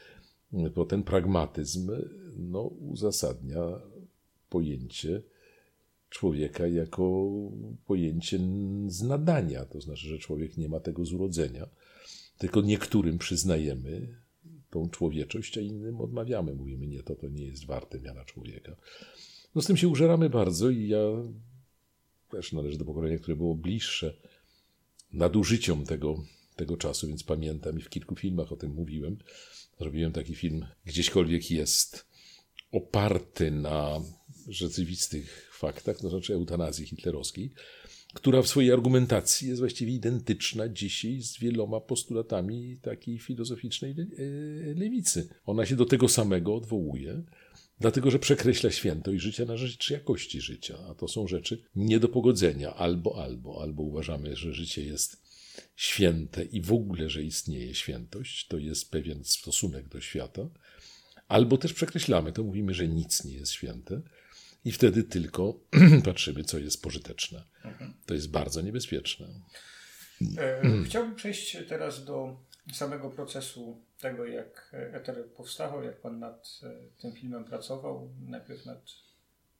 bo ten pragmatyzm e, no, uzasadnia pojęcie człowieka jako pojęcie z nadania. To znaczy, że człowiek nie ma tego z urodzenia, tylko niektórym przyznajemy tą człowieczość, a innym odmawiamy. Mówimy, nie, to, to nie jest warte miana człowieka. No z tym się użeramy bardzo i ja też należę do pokolenia, które było bliższe nadużyciom tego, tego czasu, więc pamiętam i w kilku filmach o tym mówiłem. Zrobiłem taki film, gdzieśkolwiek jest, oparty na rzeczywistych faktach, to znaczy eutanazji hitlerowskiej, która w swojej argumentacji jest właściwie identyczna dzisiaj z wieloma postulatami takiej filozoficznej e, lewicy. Ona się do tego samego odwołuje, dlatego że przekreśla świętość życia na rzecz jakości życia, a to są rzeczy nie do pogodzenia. Albo, albo, albo uważamy, że życie jest święte i w ogóle, że istnieje świętość, to jest pewien stosunek do świata, albo też przekreślamy to, mówimy, że nic nie jest święte i wtedy tylko patrzymy, co jest pożyteczne. To jest bardzo niebezpieczne. E, chciałbym przejść teraz do samego procesu tego, jak Eter powstawał, jak Pan nad e, tym filmem pracował. Najpierw nad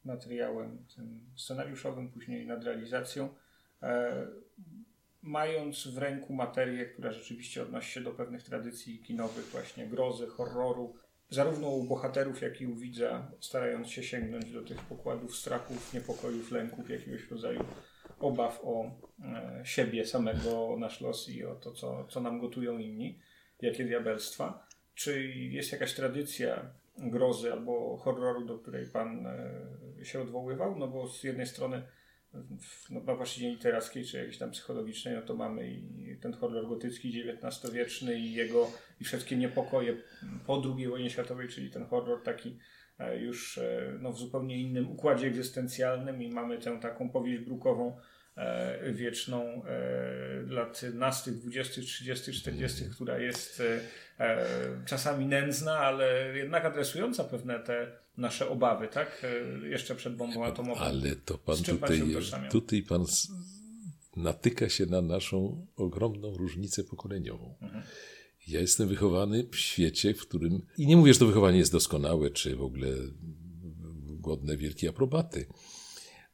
materiałem tym scenariuszowym, później nad realizacją. E, mając w ręku materię, która rzeczywiście odnosi się do pewnych tradycji kinowych, właśnie grozy, horroru, zarówno u bohaterów, jak i u widza, starając się sięgnąć do tych pokładów strachów, niepokojów, lęków, jakiegoś rodzaju obaw o e, siebie samego, o nasz los i o to, co, co nam gotują inni, jakie diabelstwa. Czy jest jakaś tradycja grozy albo horroru, do której Pan e, się odwoływał? No bo z jednej strony no, na płaszczyźnie literackiej czy jakiejś tam psychologicznej, no to mamy i ten horror gotycki XIX-wieczny i jego i wszystkie niepokoje po II wojnie światowej, czyli ten horror taki e, już e, no, w zupełnie innym układzie egzystencjalnym i mamy tę taką powieść brukową e, wieczną lat 15, 20, 30, 40, która jest czasami nędzna, ale jednak adresująca pewne te nasze obawy, tak? Jeszcze przed bombą atomową. Ale to pan tutaj, tutaj pan natyka się na naszą ogromną różnicę pokoleniową. Mhm. Ja jestem wychowany w świecie, w którym. I nie mówię, że to wychowanie jest doskonałe, czy w ogóle godne wielkiej aprobaty.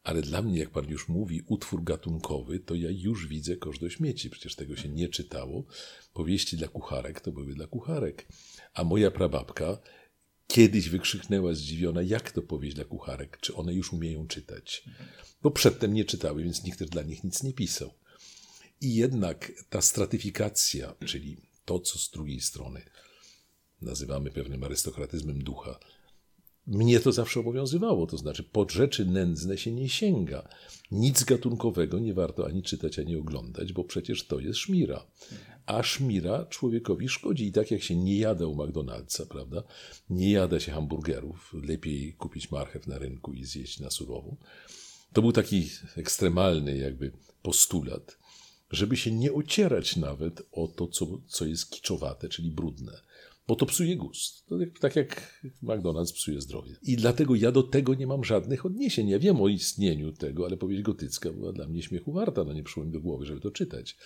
Ale dla mnie, jak pan już mówi, utwór gatunkowy, to ja już widzę kosz do śmieci. Przecież tego się nie czytało. Powieści dla kucharek to były dla kucharek. A moja prababka kiedyś wykrzyknęła zdziwiona, jak to powieść dla kucharek, czy one już umieją czytać. Bo przedtem nie czytały, więc nikt też dla nich nic nie pisał. I jednak ta stratyfikacja, czyli to, co z drugiej strony nazywamy pewnym arystokratyzmem ducha, mnie to zawsze obowiązywało, to znaczy pod rzeczy nędzne się nie sięga. Nic gatunkowego nie warto ani czytać, ani oglądać, bo przecież to jest szmira. A szmira człowiekowi szkodzi. I tak jak się nie jada u McDonald'sa, prawda? Nie jada się hamburgerów, lepiej kupić marchew na rynku i zjeść na surowo. To był taki ekstremalny jakby postulat, żeby się nie ocierać nawet o to, co, co jest kiczowate, czyli brudne bo to psuje gust. To tak jak McDonald's psuje zdrowie. I dlatego ja do tego nie mam żadnych odniesień. Ja wiem o istnieniu tego, ale powieść gotycka była dla mnie śmiechu warta. No nie przyszło mi do głowy, żeby to czytać.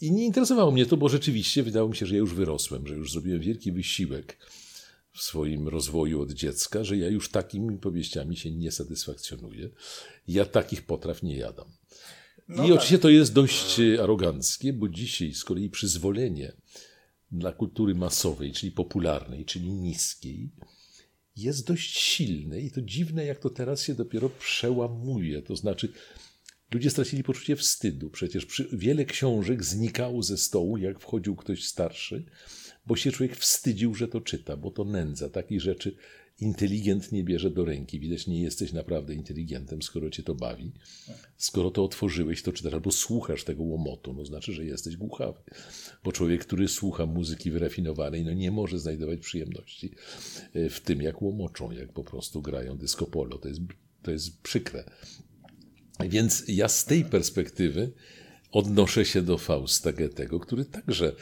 I nie interesowało mnie to, bo rzeczywiście wydało mi się, że ja już wyrosłem, że już zrobiłem wielki wysiłek w swoim rozwoju od dziecka, że ja już takimi powieściami się nie satysfakcjonuję. Ja takich potraw nie jadam. No I tak. oczywiście to jest dość aroganckie, bo dzisiaj z kolei przyzwolenie dla kultury masowej, czyli popularnej, czyli niskiej, jest dość silne i to dziwne, jak to teraz się dopiero przełamuje. To znaczy, ludzie stracili poczucie wstydu. Przecież przy, wiele książek znikało ze stołu, jak wchodził ktoś starszy, bo się człowiek wstydził, że to czyta, bo to nędza. Takich rzeczy inteligent nie bierze do ręki. Widać, nie jesteś naprawdę inteligentem, skoro cię to bawi. Skoro to otworzyłeś, to czytasz albo słuchasz tego łomotu, no znaczy, że jesteś głuchawy. Bo człowiek, który słucha muzyki wyrafinowanej, no nie może znajdować przyjemności e, w tym, jak łomoczą, jak po prostu grają disco polo. To jest, to jest przykre. Więc ja z tej perspektywy odnoszę się do Fausta Goethego, który także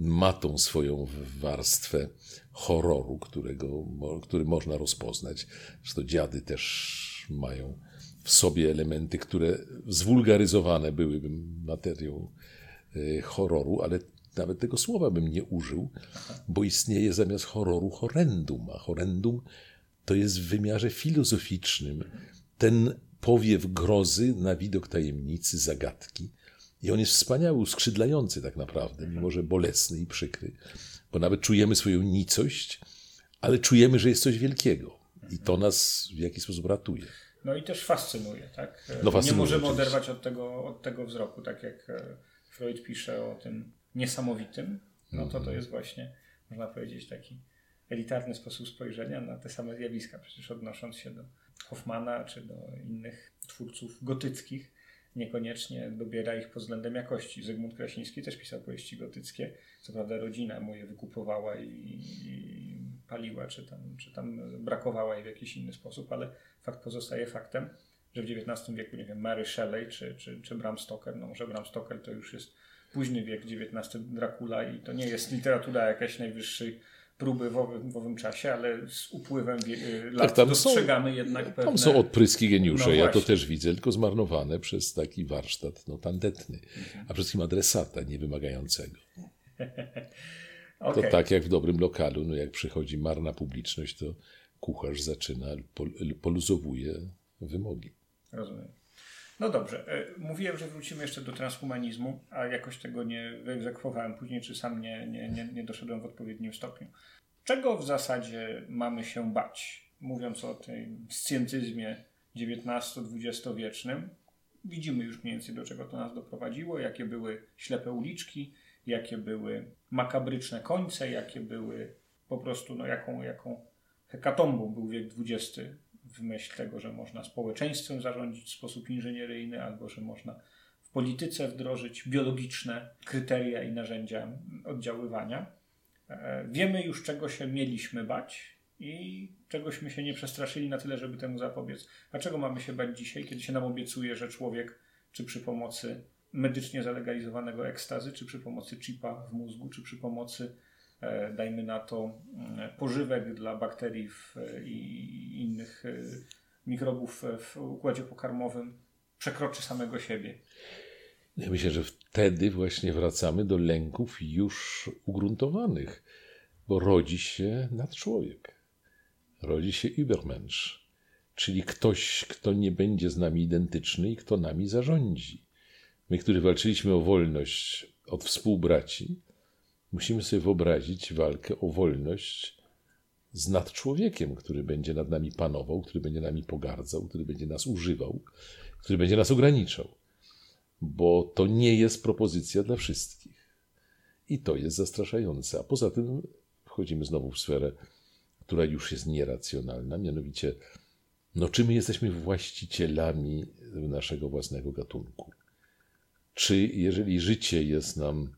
ma tą swoją warstwę horroru, którego, który można rozpoznać. Zresztą dziady też mają w sobie elementy, które zwulgaryzowane byłyby materią e, horroru, ale nawet tego słowa bym nie użył, bo istnieje zamiast horroru horrendum, a horrendum to jest w wymiarze filozoficznym ten powiew grozy na widok tajemnicy, zagadki. I on jest wspaniały, skrzydlający tak naprawdę, mimo że bolesny i przykry bo nawet czujemy swoją nicość, ale czujemy, że jest coś wielkiego. I to nas w jakiś sposób ratuje. No i też fascynuje, tak? No, fascynuje, Nie możemy oczywiście. oderwać od tego, od tego wzroku, tak jak e, Freud pisze o tym niesamowitym, no to to mhm. jest właśnie, można powiedzieć, taki elitarny sposób spojrzenia na te same zjawiska, przecież odnosząc się do Hoffmana czy do innych twórców gotyckich, niekoniecznie dobiera ich pod względem jakości. Zygmunt Krasiński też pisał powieści gotyckie. Co prawda rodzina mu je wykupowała i, i paliła, czy tam, czy tam brakowała jej w jakiś inny sposób, ale fakt pozostaje faktem, że w XIX wieku, nie wiem, Mary Shelley czy, czy, czy Bram Stoker, no może Bram Stoker to już jest późny wiek XIX, Dracula i to nie jest literatura jakaś najwyższej próby w owym, w owym czasie, ale z upływem y, lat tak, tam dostrzegamy są, jednak pewne... Tam są odpryski geniusza, no ja to też widzę, tylko zmarnowane przez taki warsztat no, tandetny, mhm. a przede wszystkim adresata niewymagającego. okay. To tak jak w dobrym lokalu, no jak przychodzi marna publiczność, to kucharz zaczyna, poluzowuje wymogi. Rozumiem. No dobrze. E, mówiłem, że wrócimy jeszcze do transhumanizmu, a jakoś tego nie wyegzekwowałem później, czy sam nie, nie, nie, nie doszedłem w odpowiednim stopniu. Czego w zasadzie mamy się bać? Mówiąc o tym scjentyzmie XIX-XX wiecznym, widzimy już mniej więcej do czego to nas doprowadziło, jakie były ślepe uliczki, jakie były makabryczne końce, jakie były po prostu, no jaką, jaką hekatombą był wiek XX w myśl tego, że można społeczeństwem zarządzić w sposób inżynieryjny, albo że można w polityce wdrożyć biologiczne kryteria i narzędzia oddziaływania. E, wiemy już, czego się mieliśmy bać i czegośmy się nie przestraszyli na tyle, żeby temu zapobiec. A czego mamy się bać dzisiaj, kiedy się nam obiecuje, że człowiek, czy przy pomocy medycznie zalegalizowanego ekstazy, czy przy pomocy chipa w mózgu, czy przy pomocy dajmy na to, mm, pożywek dla bakterii w, i innych e, mikrobów w układzie pokarmowym przekroczy samego siebie. Ja myślę, że wtedy właśnie wracamy do lęków już ugruntowanych, bo rodzi się nadczłowiek, rodzi się Übermensch, czyli ktoś, kto nie będzie z nami identyczny i kto nami zarządzi. My, którzy walczyliśmy o wolność od współbraci, Musimy sobie wyobrazić walkę o wolność z nadczłowiekiem, który będzie nad nami panował, który będzie nami pogardzał, który będzie nas używał, który będzie nas ograniczał. Bo to nie jest propozycja dla wszystkich. I to jest zastraszające. A poza tym wchodzimy znowu w sferę, która już jest nieracjonalna, mianowicie, no czy my jesteśmy właścicielami naszego własnego gatunku? Czy jeżeli życie jest nam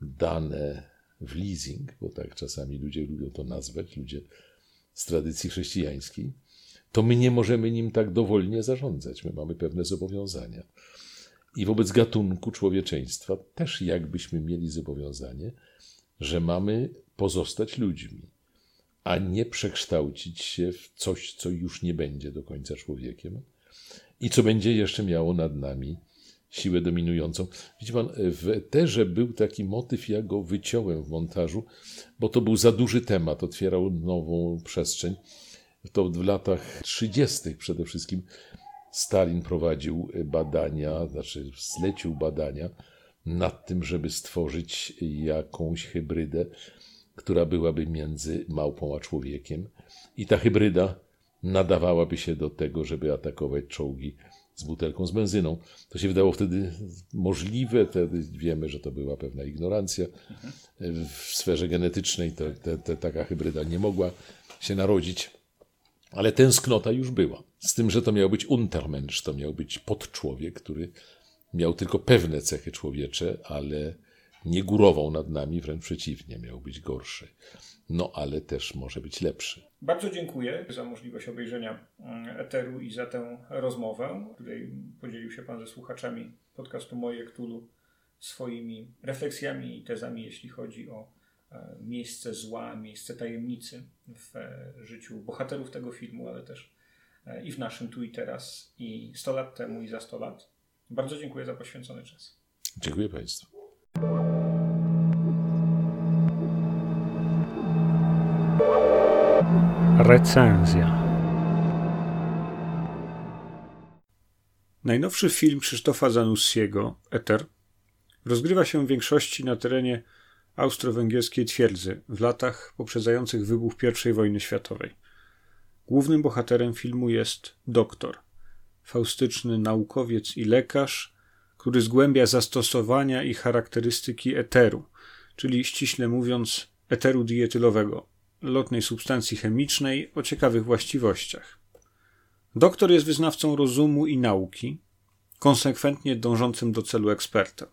dane w leasing, bo tak czasami ludzie lubią to nazwać, ludzie z tradycji chrześcijańskiej, to my nie możemy nim tak dowolnie zarządzać. My mamy pewne zobowiązania. I wobec gatunku człowieczeństwa też jakbyśmy mieli zobowiązanie, że mamy pozostać ludźmi, a nie przekształcić się w coś, co już nie będzie do końca człowiekiem i co będzie jeszcze miało nad nami siłę dominującą. Widzi pan, w Eterze był taki motyw, ja go wyciąłem w montażu, bo to był za duży temat, otwierał nową przestrzeń. To w latach 30. przede wszystkim Stalin prowadził badania, znaczy zlecił badania nad tym, żeby stworzyć jakąś hybrydę, która byłaby między małpą a człowiekiem. I ta hybryda nadawałaby się do tego, żeby atakować czołgi z butelką z benzyną. To się wydało wtedy możliwe, wtedy wiemy, że to była pewna ignorancja. W sferze genetycznej to, te, te, taka hybryda nie mogła się narodzić, ale tęsknota już była. Z tym, że to miał być Untermensch, to miał być podczłowiek, który miał tylko pewne cechy człowiecze, ale nie górował nad nami, wręcz przeciwnie, miał być gorszy. No ale też może być lepszy. Bardzo dziękuję za możliwość obejrzenia mm, Eteru i za tę rozmowę, której podzielił się Pan ze słuchaczami podcastu Moje Ktulu swoimi refleksjami i tezami, jeśli chodzi o e, miejsce zła, miejsce tajemnicy w e, życiu bohaterów tego filmu, ale też e, i w naszym tu i teraz, i 100 lat temu, i za 100 lat. Bardzo dziękuję za poświęcony czas. Dziękuję Państwu. Recenzja. Najnowszy film Krzysztofa Zanussiego, Eter, rozgrywa się w większości na terenie austro-węgierskiej twierdzy w latach poprzedzających wybuch I wojny światowej. Głównym bohaterem filmu jest doktor, faustyczny naukowiec i lekarz, który zgłębia zastosowania i charakterystyki eteru, czyli ściśle mówiąc eteru dietylowego, lotnej substancji chemicznej o ciekawych właściwościach. Doktor jest wyznawcą rozumu i nauki, konsekwentnie dążącym do celu ekspertem.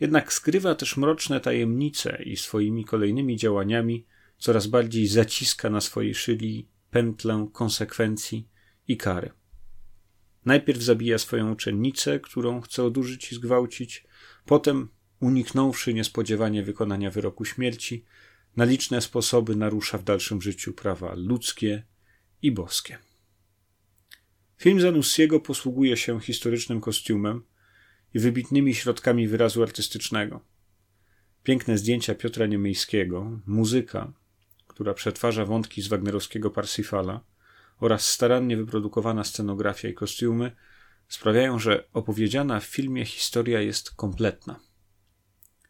Jednak skrywa też mroczne tajemnice i swoimi kolejnymi działaniami coraz bardziej zaciska na swojej szyli pętlę konsekwencji i kary. Najpierw zabija swoją uczennicę, którą chce odurzyć i zgwałcić, potem uniknąwszy niespodziewanie wykonania wyroku śmierci, na liczne sposoby narusza w dalszym życiu prawa ludzkie i boskie. Film Zanussiego posługuje się historycznym kostiumem i wybitnymi środkami wyrazu artystycznego. Piękne zdjęcia Piotra Niemejskiego, muzyka, która przetwarza wątki z wagnerowskiego Parsifala oraz starannie wyprodukowana scenografia i kostiumy sprawiają, że opowiedziana w filmie historia jest kompletna.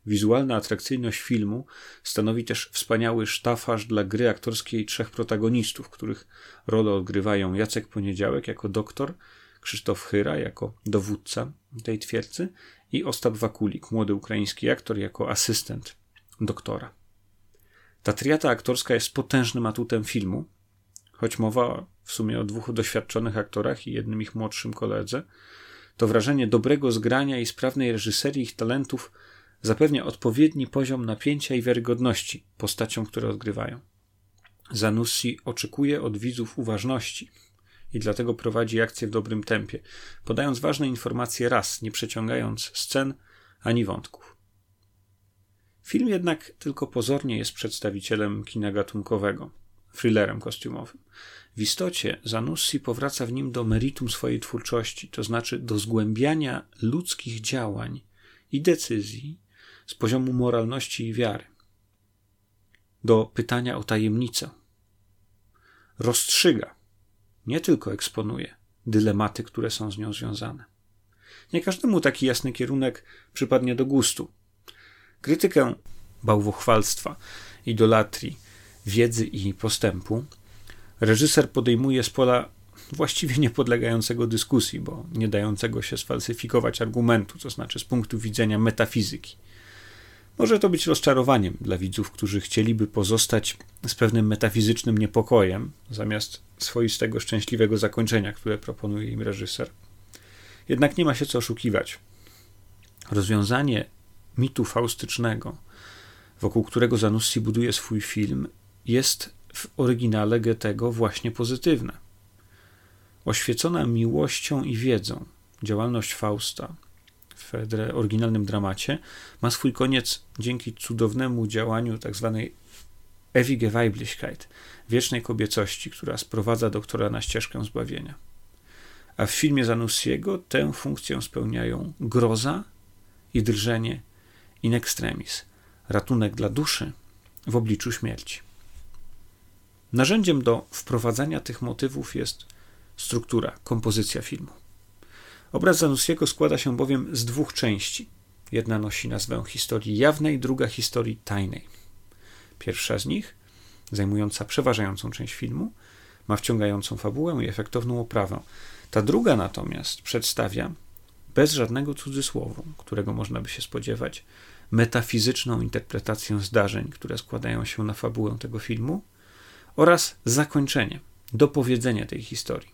Wizualna atrakcyjność filmu stanowi też wspaniały sztafaż dla gry aktorskiej trzech protagonistów, których rolę odgrywają Jacek Poniedziałek jako doktor, Krzysztof Chyra jako dowódca tej twierdzy i Ostap Wakulik, młody ukraiński aktor, jako asystent doktora. Ta triata aktorska jest potężnym atutem filmu, choć mowa w sumie o dwóch doświadczonych aktorach i jednym ich młodszym koledze, to wrażenie dobrego zgrania i sprawnej reżyserii ich talentów zapewnia odpowiedni poziom napięcia i wiarygodności postaciom, które odgrywają. Zanussi oczekuje od widzów uważności i dlatego prowadzi akcję w dobrym tempie, podając ważne informacje raz, nie przeciągając scen ani wątków. Film jednak tylko pozornie jest przedstawicielem kina gatunkowego, thrillerem kostiumowym. W istocie Zanussi powraca w nim do meritum swojej twórczości, to znaczy do zgłębiania ludzkich działań i decyzji z poziomu moralności i wiary, do pytania o tajemnicę. Rozstrzyga, nie tylko eksponuje dylematy, które są z nią związane. Nie każdemu taki jasny kierunek przypadnie do gustu. Krytykę bałwochwalstwa, idolatrii, wiedzy i postępu reżyser podejmuje z pola właściwie niepodlegającego dyskusji, bo nie dającego się sfalsyfikować argumentu, to znaczy z punktu widzenia metafizyki. Może to być rozczarowaniem dla widzów, którzy chcieliby pozostać z pewnym metafizycznym niepokojem, zamiast swoistego, szczęśliwego zakończenia, które proponuje im reżyser. Jednak nie ma się co oszukiwać. Rozwiązanie mitu faustycznego, wokół którego Zanussi buduje swój film, jest w oryginale Goethego właśnie pozytywne. Oświecona miłością i wiedzą działalność Fausta w oryginalnym dramacie ma swój koniec dzięki cudownemu działaniu tzw. Tak Ewige Weiblichkeit, wiecznej kobiecości, która sprowadza doktora na ścieżkę zbawienia. A w filmie Zanussiego tę funkcję spełniają groza i drżenie in extremis, ratunek dla duszy w obliczu śmierci. Narzędziem do wprowadzania tych motywów jest struktura, kompozycja filmu. Obraz Zanussiego składa się bowiem z dwóch części. Jedna nosi nazwę historii jawnej, druga historii tajnej. Pierwsza z nich, zajmująca przeważającą część filmu, ma wciągającą fabułę i efektowną oprawę. Ta druga natomiast przedstawia, bez żadnego cudzysłowu, którego można by się spodziewać, metafizyczną interpretację zdarzeń, które składają się na fabułę tego filmu oraz zakończenie, dopowiedzenie tej historii,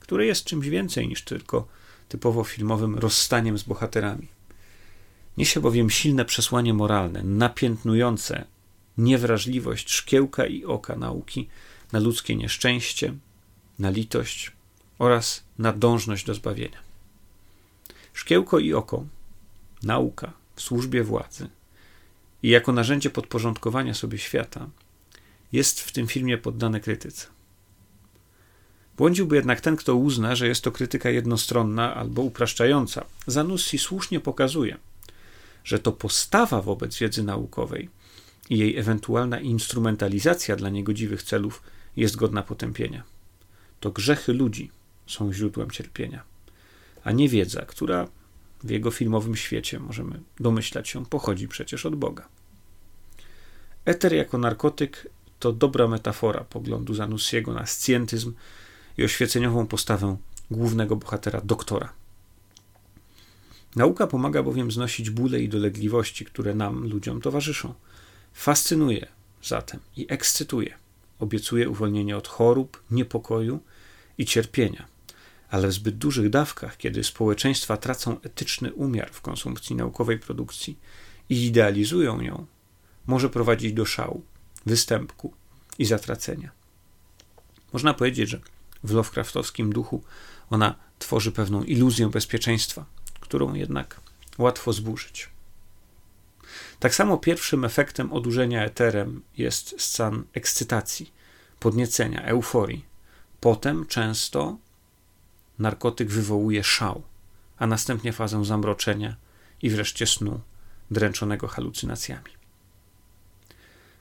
które jest czymś więcej niż tylko typowo filmowym rozstaniem z bohaterami. Niesie bowiem silne przesłanie moralne, napiętnujące niewrażliwość szkiełka i oka nauki na ludzkie nieszczęście, na litość oraz na dążność do zbawienia. Szkiełko i oko, nauka w służbie władzy i jako narzędzie podporządkowania sobie świata jest w tym filmie poddane krytyce. Błądziłby jednak ten, kto uzna, że jest to krytyka jednostronna albo upraszczająca. Zanussi słusznie pokazuje, że to postawa wobec wiedzy naukowej i jej ewentualna instrumentalizacja dla niegodziwych celów jest godna potępienia. To grzechy ludzi są źródłem cierpienia, a nie wiedza, która w jego filmowym świecie, możemy domyślać się, pochodzi przecież od Boga. Eter jako narkotyk to dobra metafora poglądu Zanussiego na scjentyzm i oświeceniową postawę głównego bohatera, doktora. Nauka pomaga bowiem znosić bóle i dolegliwości, które nam, ludziom, towarzyszą. Fascynuje zatem i ekscytuje. Obiecuje uwolnienie od chorób, niepokoju i cierpienia, ale w zbyt dużych dawkach, kiedy społeczeństwa tracą etyczny umiar w konsumpcji naukowej produkcji i idealizują ją, może prowadzić do szału, występku i zatracenia. Można powiedzieć, że w Lovecraftowskim duchu ona tworzy pewną iluzję bezpieczeństwa, którą jednak łatwo zburzyć. Tak samo pierwszym efektem odurzenia eterem jest stan ekscytacji, podniecenia, euforii. Potem często narkotyk wywołuje szał, a następnie fazę zamroczenia i wreszcie snu, dręczonego halucynacjami.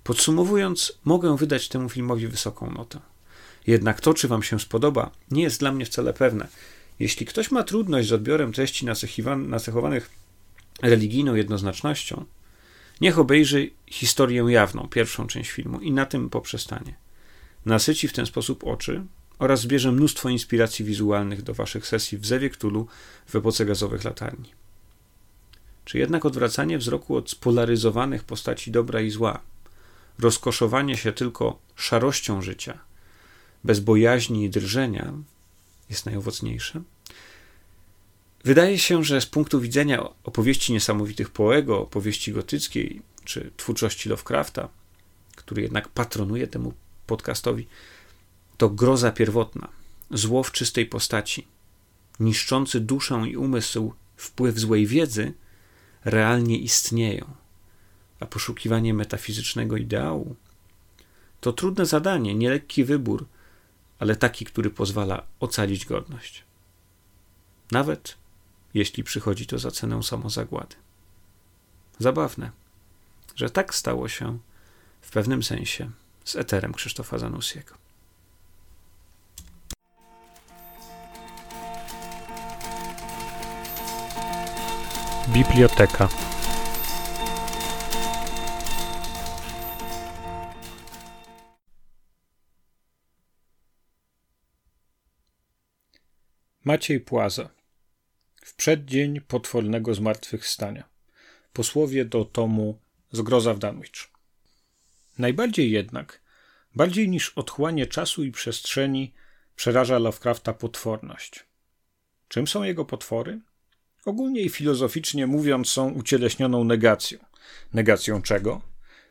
Podsumowując, mogę wydać temu filmowi wysoką notę. Jednak to, czy Wam się spodoba, nie jest dla mnie wcale pewne. Jeśli ktoś ma trudność z odbiorem treści nacechowanych religijną jednoznacznością, niech obejrzy historię jawną, pierwszą część filmu i na tym poprzestanie. Nasyci w ten sposób oczy oraz zbierze mnóstwo inspiracji wizualnych do Waszych sesji w Zewie Ktulu w epoce gazowych latarni. Czy jednak odwracanie wzroku od spolaryzowanych postaci dobra i zła, rozkoszowanie się tylko szarością życia, bez bojaźni i drżenia, jest najowocniejsze? Wydaje się, że z punktu widzenia opowieści niesamowitych Poego, opowieści gotyckiej czy twórczości Lovecrafta, który jednak patronuje temu podcastowi, to groza pierwotna, zło w czystej postaci, niszczący duszę i umysł wpływ złej wiedzy realnie istnieją, a poszukiwanie metafizycznego ideału to trudne zadanie, nielekki wybór, ale taki, który pozwala ocalić godność. Nawet jeśli przychodzi to za cenę samozagłady. Zabawne, że tak stało się w pewnym sensie z eterem Krzysztofa Zanussiego. Biblioteka. Maciej Płaza. W przeddzień potwornego zmartwychwstania. Posłowie do tomu Zgroza w Danwich. Najbardziej jednak, bardziej niż otchłanie czasu i przestrzeni, przeraża Lovecrafta potworność. Czym są jego potwory? Ogólnie i filozoficznie mówiąc, są ucieleśnioną negacją. Negacją czego?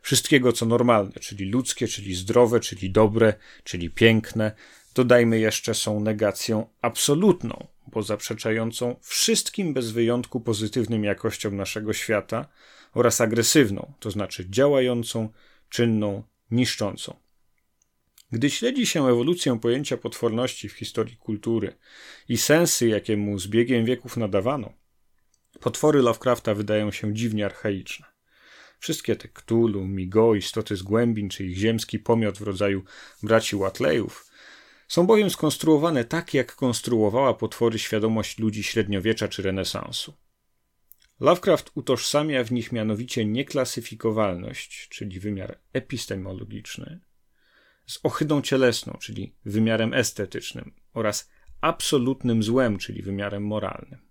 Wszystkiego, co normalne, czyli ludzkie, czyli zdrowe, czyli dobre, czyli piękne. Dodajmy jeszcze, są negacją absolutną, bo zaprzeczającą wszystkim bez wyjątku pozytywnym jakościom naszego świata oraz agresywną, to znaczy działającą, czynną, niszczącą. Gdy śledzi się ewolucję pojęcia potworności w historii kultury i sensy, jakie mu z biegiem wieków nadawano, potwory Lovecrafta wydają się dziwnie archaiczne. Wszystkie te Cthulhu, Migo, istoty z głębin czy ich ziemski pomiot w rodzaju braci Watleyów są bowiem skonstruowane tak, jak konstruowała potwory świadomość ludzi średniowiecza czy renesansu. Lovecraft utożsamia w nich mianowicie nieklasyfikowalność, czyli wymiar epistemologiczny, z ohydą cielesną, czyli wymiarem estetycznym, oraz absolutnym złem, czyli wymiarem moralnym.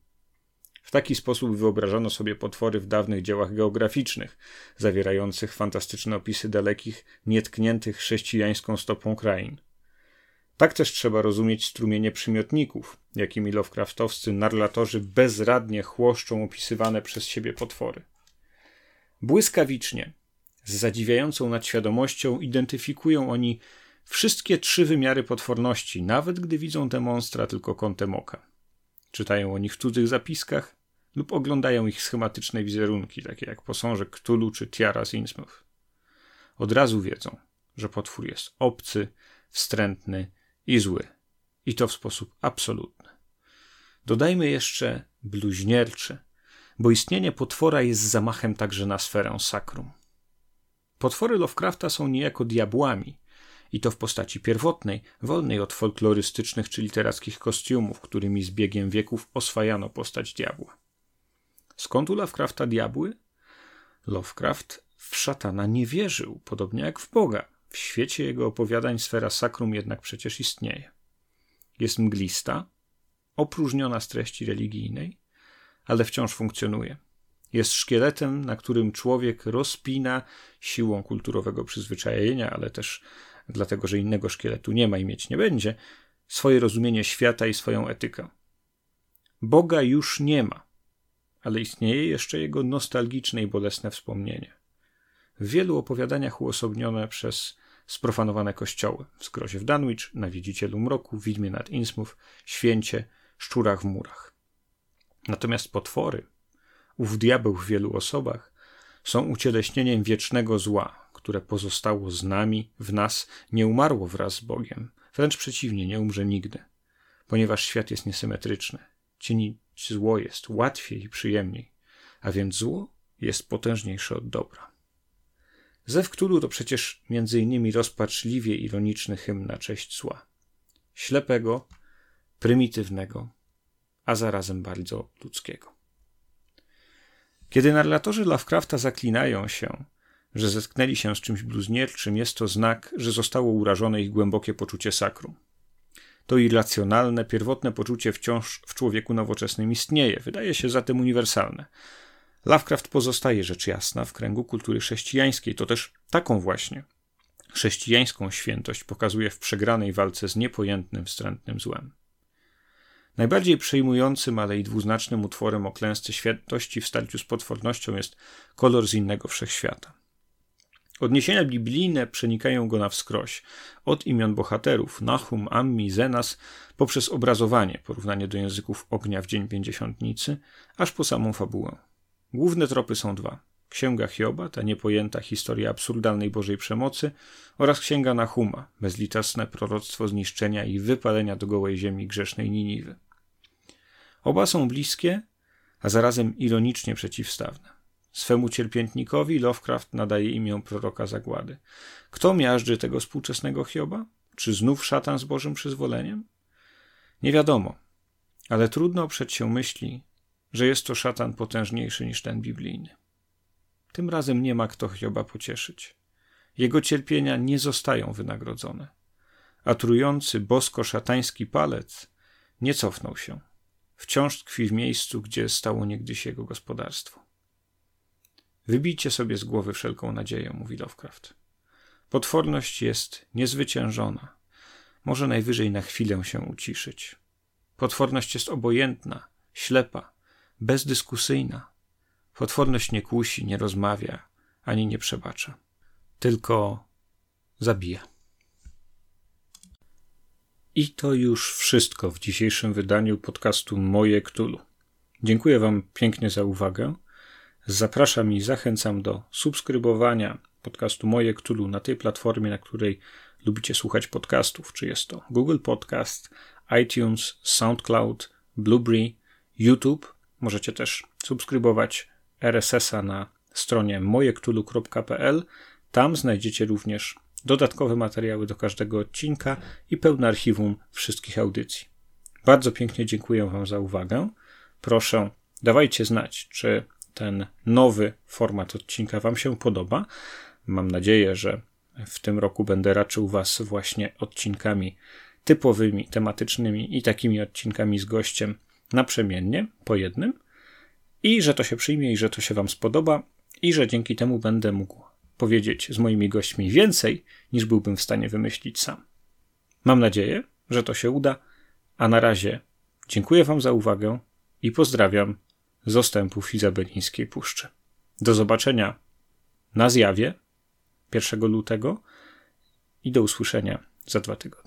W taki sposób wyobrażano sobie potwory w dawnych dziełach geograficznych, zawierających fantastyczne opisy dalekich, nietkniętych chrześcijańską stopą krain. Tak też trzeba rozumieć strumienie przymiotników, jakimi Lovecraftowscy narratorzy bezradnie chłoszczą opisywane przez siebie potwory. Błyskawicznie, z zadziwiającą nadświadomością identyfikują oni wszystkie trzy wymiary potworności, nawet gdy widzą demonstra tylko kątem oka. Czytają o nich w cudzych zapiskach lub oglądają ich schematyczne wizerunki, takie jak posążek Cthulhu czy Tiara z Innsmouth. Od razu wiedzą, że potwór jest obcy, wstrętny i zły. I to w sposób absolutny. Dodajmy jeszcze bluźnierczy, bo istnienie potwora jest zamachem także na sferę sakrum. Potwory Lovecrafta są niejako diabłami, i to w postaci pierwotnej, wolnej od folklorystycznych czy literackich kostiumów, którymi z biegiem wieków oswajano postać diabła. Skąd u Lovecrafta diabły? Lovecraft w szatana nie wierzył, podobnie jak w Boga. W świecie jego opowiadań sfera sakrum jednak przecież istnieje. Jest mglista, opróżniona z treści religijnej, ale wciąż funkcjonuje. Jest szkieletem, na którym człowiek rozpina siłą kulturowego przyzwyczajenia, ale też dlatego, że innego szkieletu nie ma i mieć nie będzie, swoje rozumienie świata i swoją etykę. Boga już nie ma, ale istnieje jeszcze jego nostalgiczne i bolesne wspomnienie. W wielu opowiadaniach uosobnione przez sprofanowane kościoły, w zgrozie w Danwich, na Wiedzicielu Mroku, Widmie nad Innsmouth, Święcie, Szczurach w murach. Natomiast potwory, ów diabeł w wielu osobach, są ucieleśnieniem wiecznego zła, które pozostało z nami, w nas, nie umarło wraz z Bogiem. Wręcz przeciwnie, nie umrze nigdy, ponieważ świat jest niesymetryczny. Czynić zło jest łatwiej i przyjemniej, a więc zło jest potężniejsze od dobra. Zew Cthulhu to przecież między innymi rozpaczliwie ironiczny hymn na cześć zła. Ślepego, prymitywnego, a zarazem bardzo ludzkiego. Kiedy narratorzy Lovecrafta zaklinają się, że zetknęli się z czymś bluźnierczym, jest to znak, że zostało urażone ich głębokie poczucie sakrum. To irracjonalne, pierwotne poczucie wciąż w człowieku nowoczesnym istnieje, wydaje się zatem uniwersalne. Lovecraft pozostaje rzecz jasna w kręgu kultury chrześcijańskiej. To też taką właśnie chrześcijańską świętość pokazuje w przegranej walce z niepojętnym, wstrętnym złem. Najbardziej przejmującym, ale i dwuznacznym utworem o klęsce świętości w starciu z potwornością jest kolor z innego wszechświata. Odniesienia biblijne przenikają go na wskroś, od imion bohaterów Nahum, Ammi, Zenas, poprzez obrazowanie, porównanie do języków ognia w Dzień Pięćdziesiątnicy, aż po samą fabułę. Główne tropy są dwa. Księga Hioba, ta niepojęta historia absurdalnej Bożej przemocy oraz Księga Nahuma, bezlitosne proroctwo zniszczenia i wypalenia do gołej ziemi grzesznej Niniwy. Oba są bliskie, a zarazem ironicznie przeciwstawne. Swemu cierpiętnikowi Lovecraft nadaje imię proroka zagłady. Kto miażdży tego współczesnego Hioba? Czy znów szatan z Bożym przyzwoleniem? Nie wiadomo, ale trudno oprzeć się myśli, że jest to szatan potężniejszy niż ten biblijny. Tym razem nie ma kto Hioba pocieszyć. Jego cierpienia nie zostają wynagrodzone, a trujący bosko-szatański palec nie cofnął się. Wciąż tkwi w miejscu, gdzie stało niegdyś jego gospodarstwo. Wybijcie sobie z głowy wszelką nadzieję, mówi Lovecraft. Potworność jest niezwyciężona. Może najwyżej na chwilę się uciszyć. Potworność jest obojętna, ślepa, bezdyskusyjna. Potworność nie kusi, nie rozmawia, ani nie przebacza. Tylko zabija. I to już wszystko w dzisiejszym wydaniu podcastu Moje Ktulu. Dziękuję Wam pięknie za uwagę. Zapraszam i zachęcam do subskrybowania podcastu Moje Ktulu na tej platformie, na której lubicie słuchać podcastów. Czy jest to Google Podcast, iTunes, SoundCloud, Blueberry, YouTube. Możecie też subskrybować RSS-a na stronie mojektulu.pl. Tam znajdziecie również dodatkowe materiały do każdego odcinka i pełne archiwum wszystkich audycji. Bardzo pięknie dziękuję Wam za uwagę. Proszę, dawajcie znać, czy ten nowy format odcinka Wam się podoba. Mam nadzieję, że w tym roku będę raczył Was właśnie odcinkami typowymi, tematycznymi i takimi odcinkami z gościem naprzemiennie, po jednym, i że to się przyjmie i że to się Wam spodoba, i że dzięki temu będę mógł powiedzieć z moimi gośćmi więcej, niż byłbym w stanie wymyślić sam. Mam nadzieję, że to się uda, a na razie dziękuję Wam za uwagę i pozdrawiam z ostępów Izabelińskiej Puszczy. Do zobaczenia na zjawie 1 lutego i do usłyszenia za dwa tygodnie.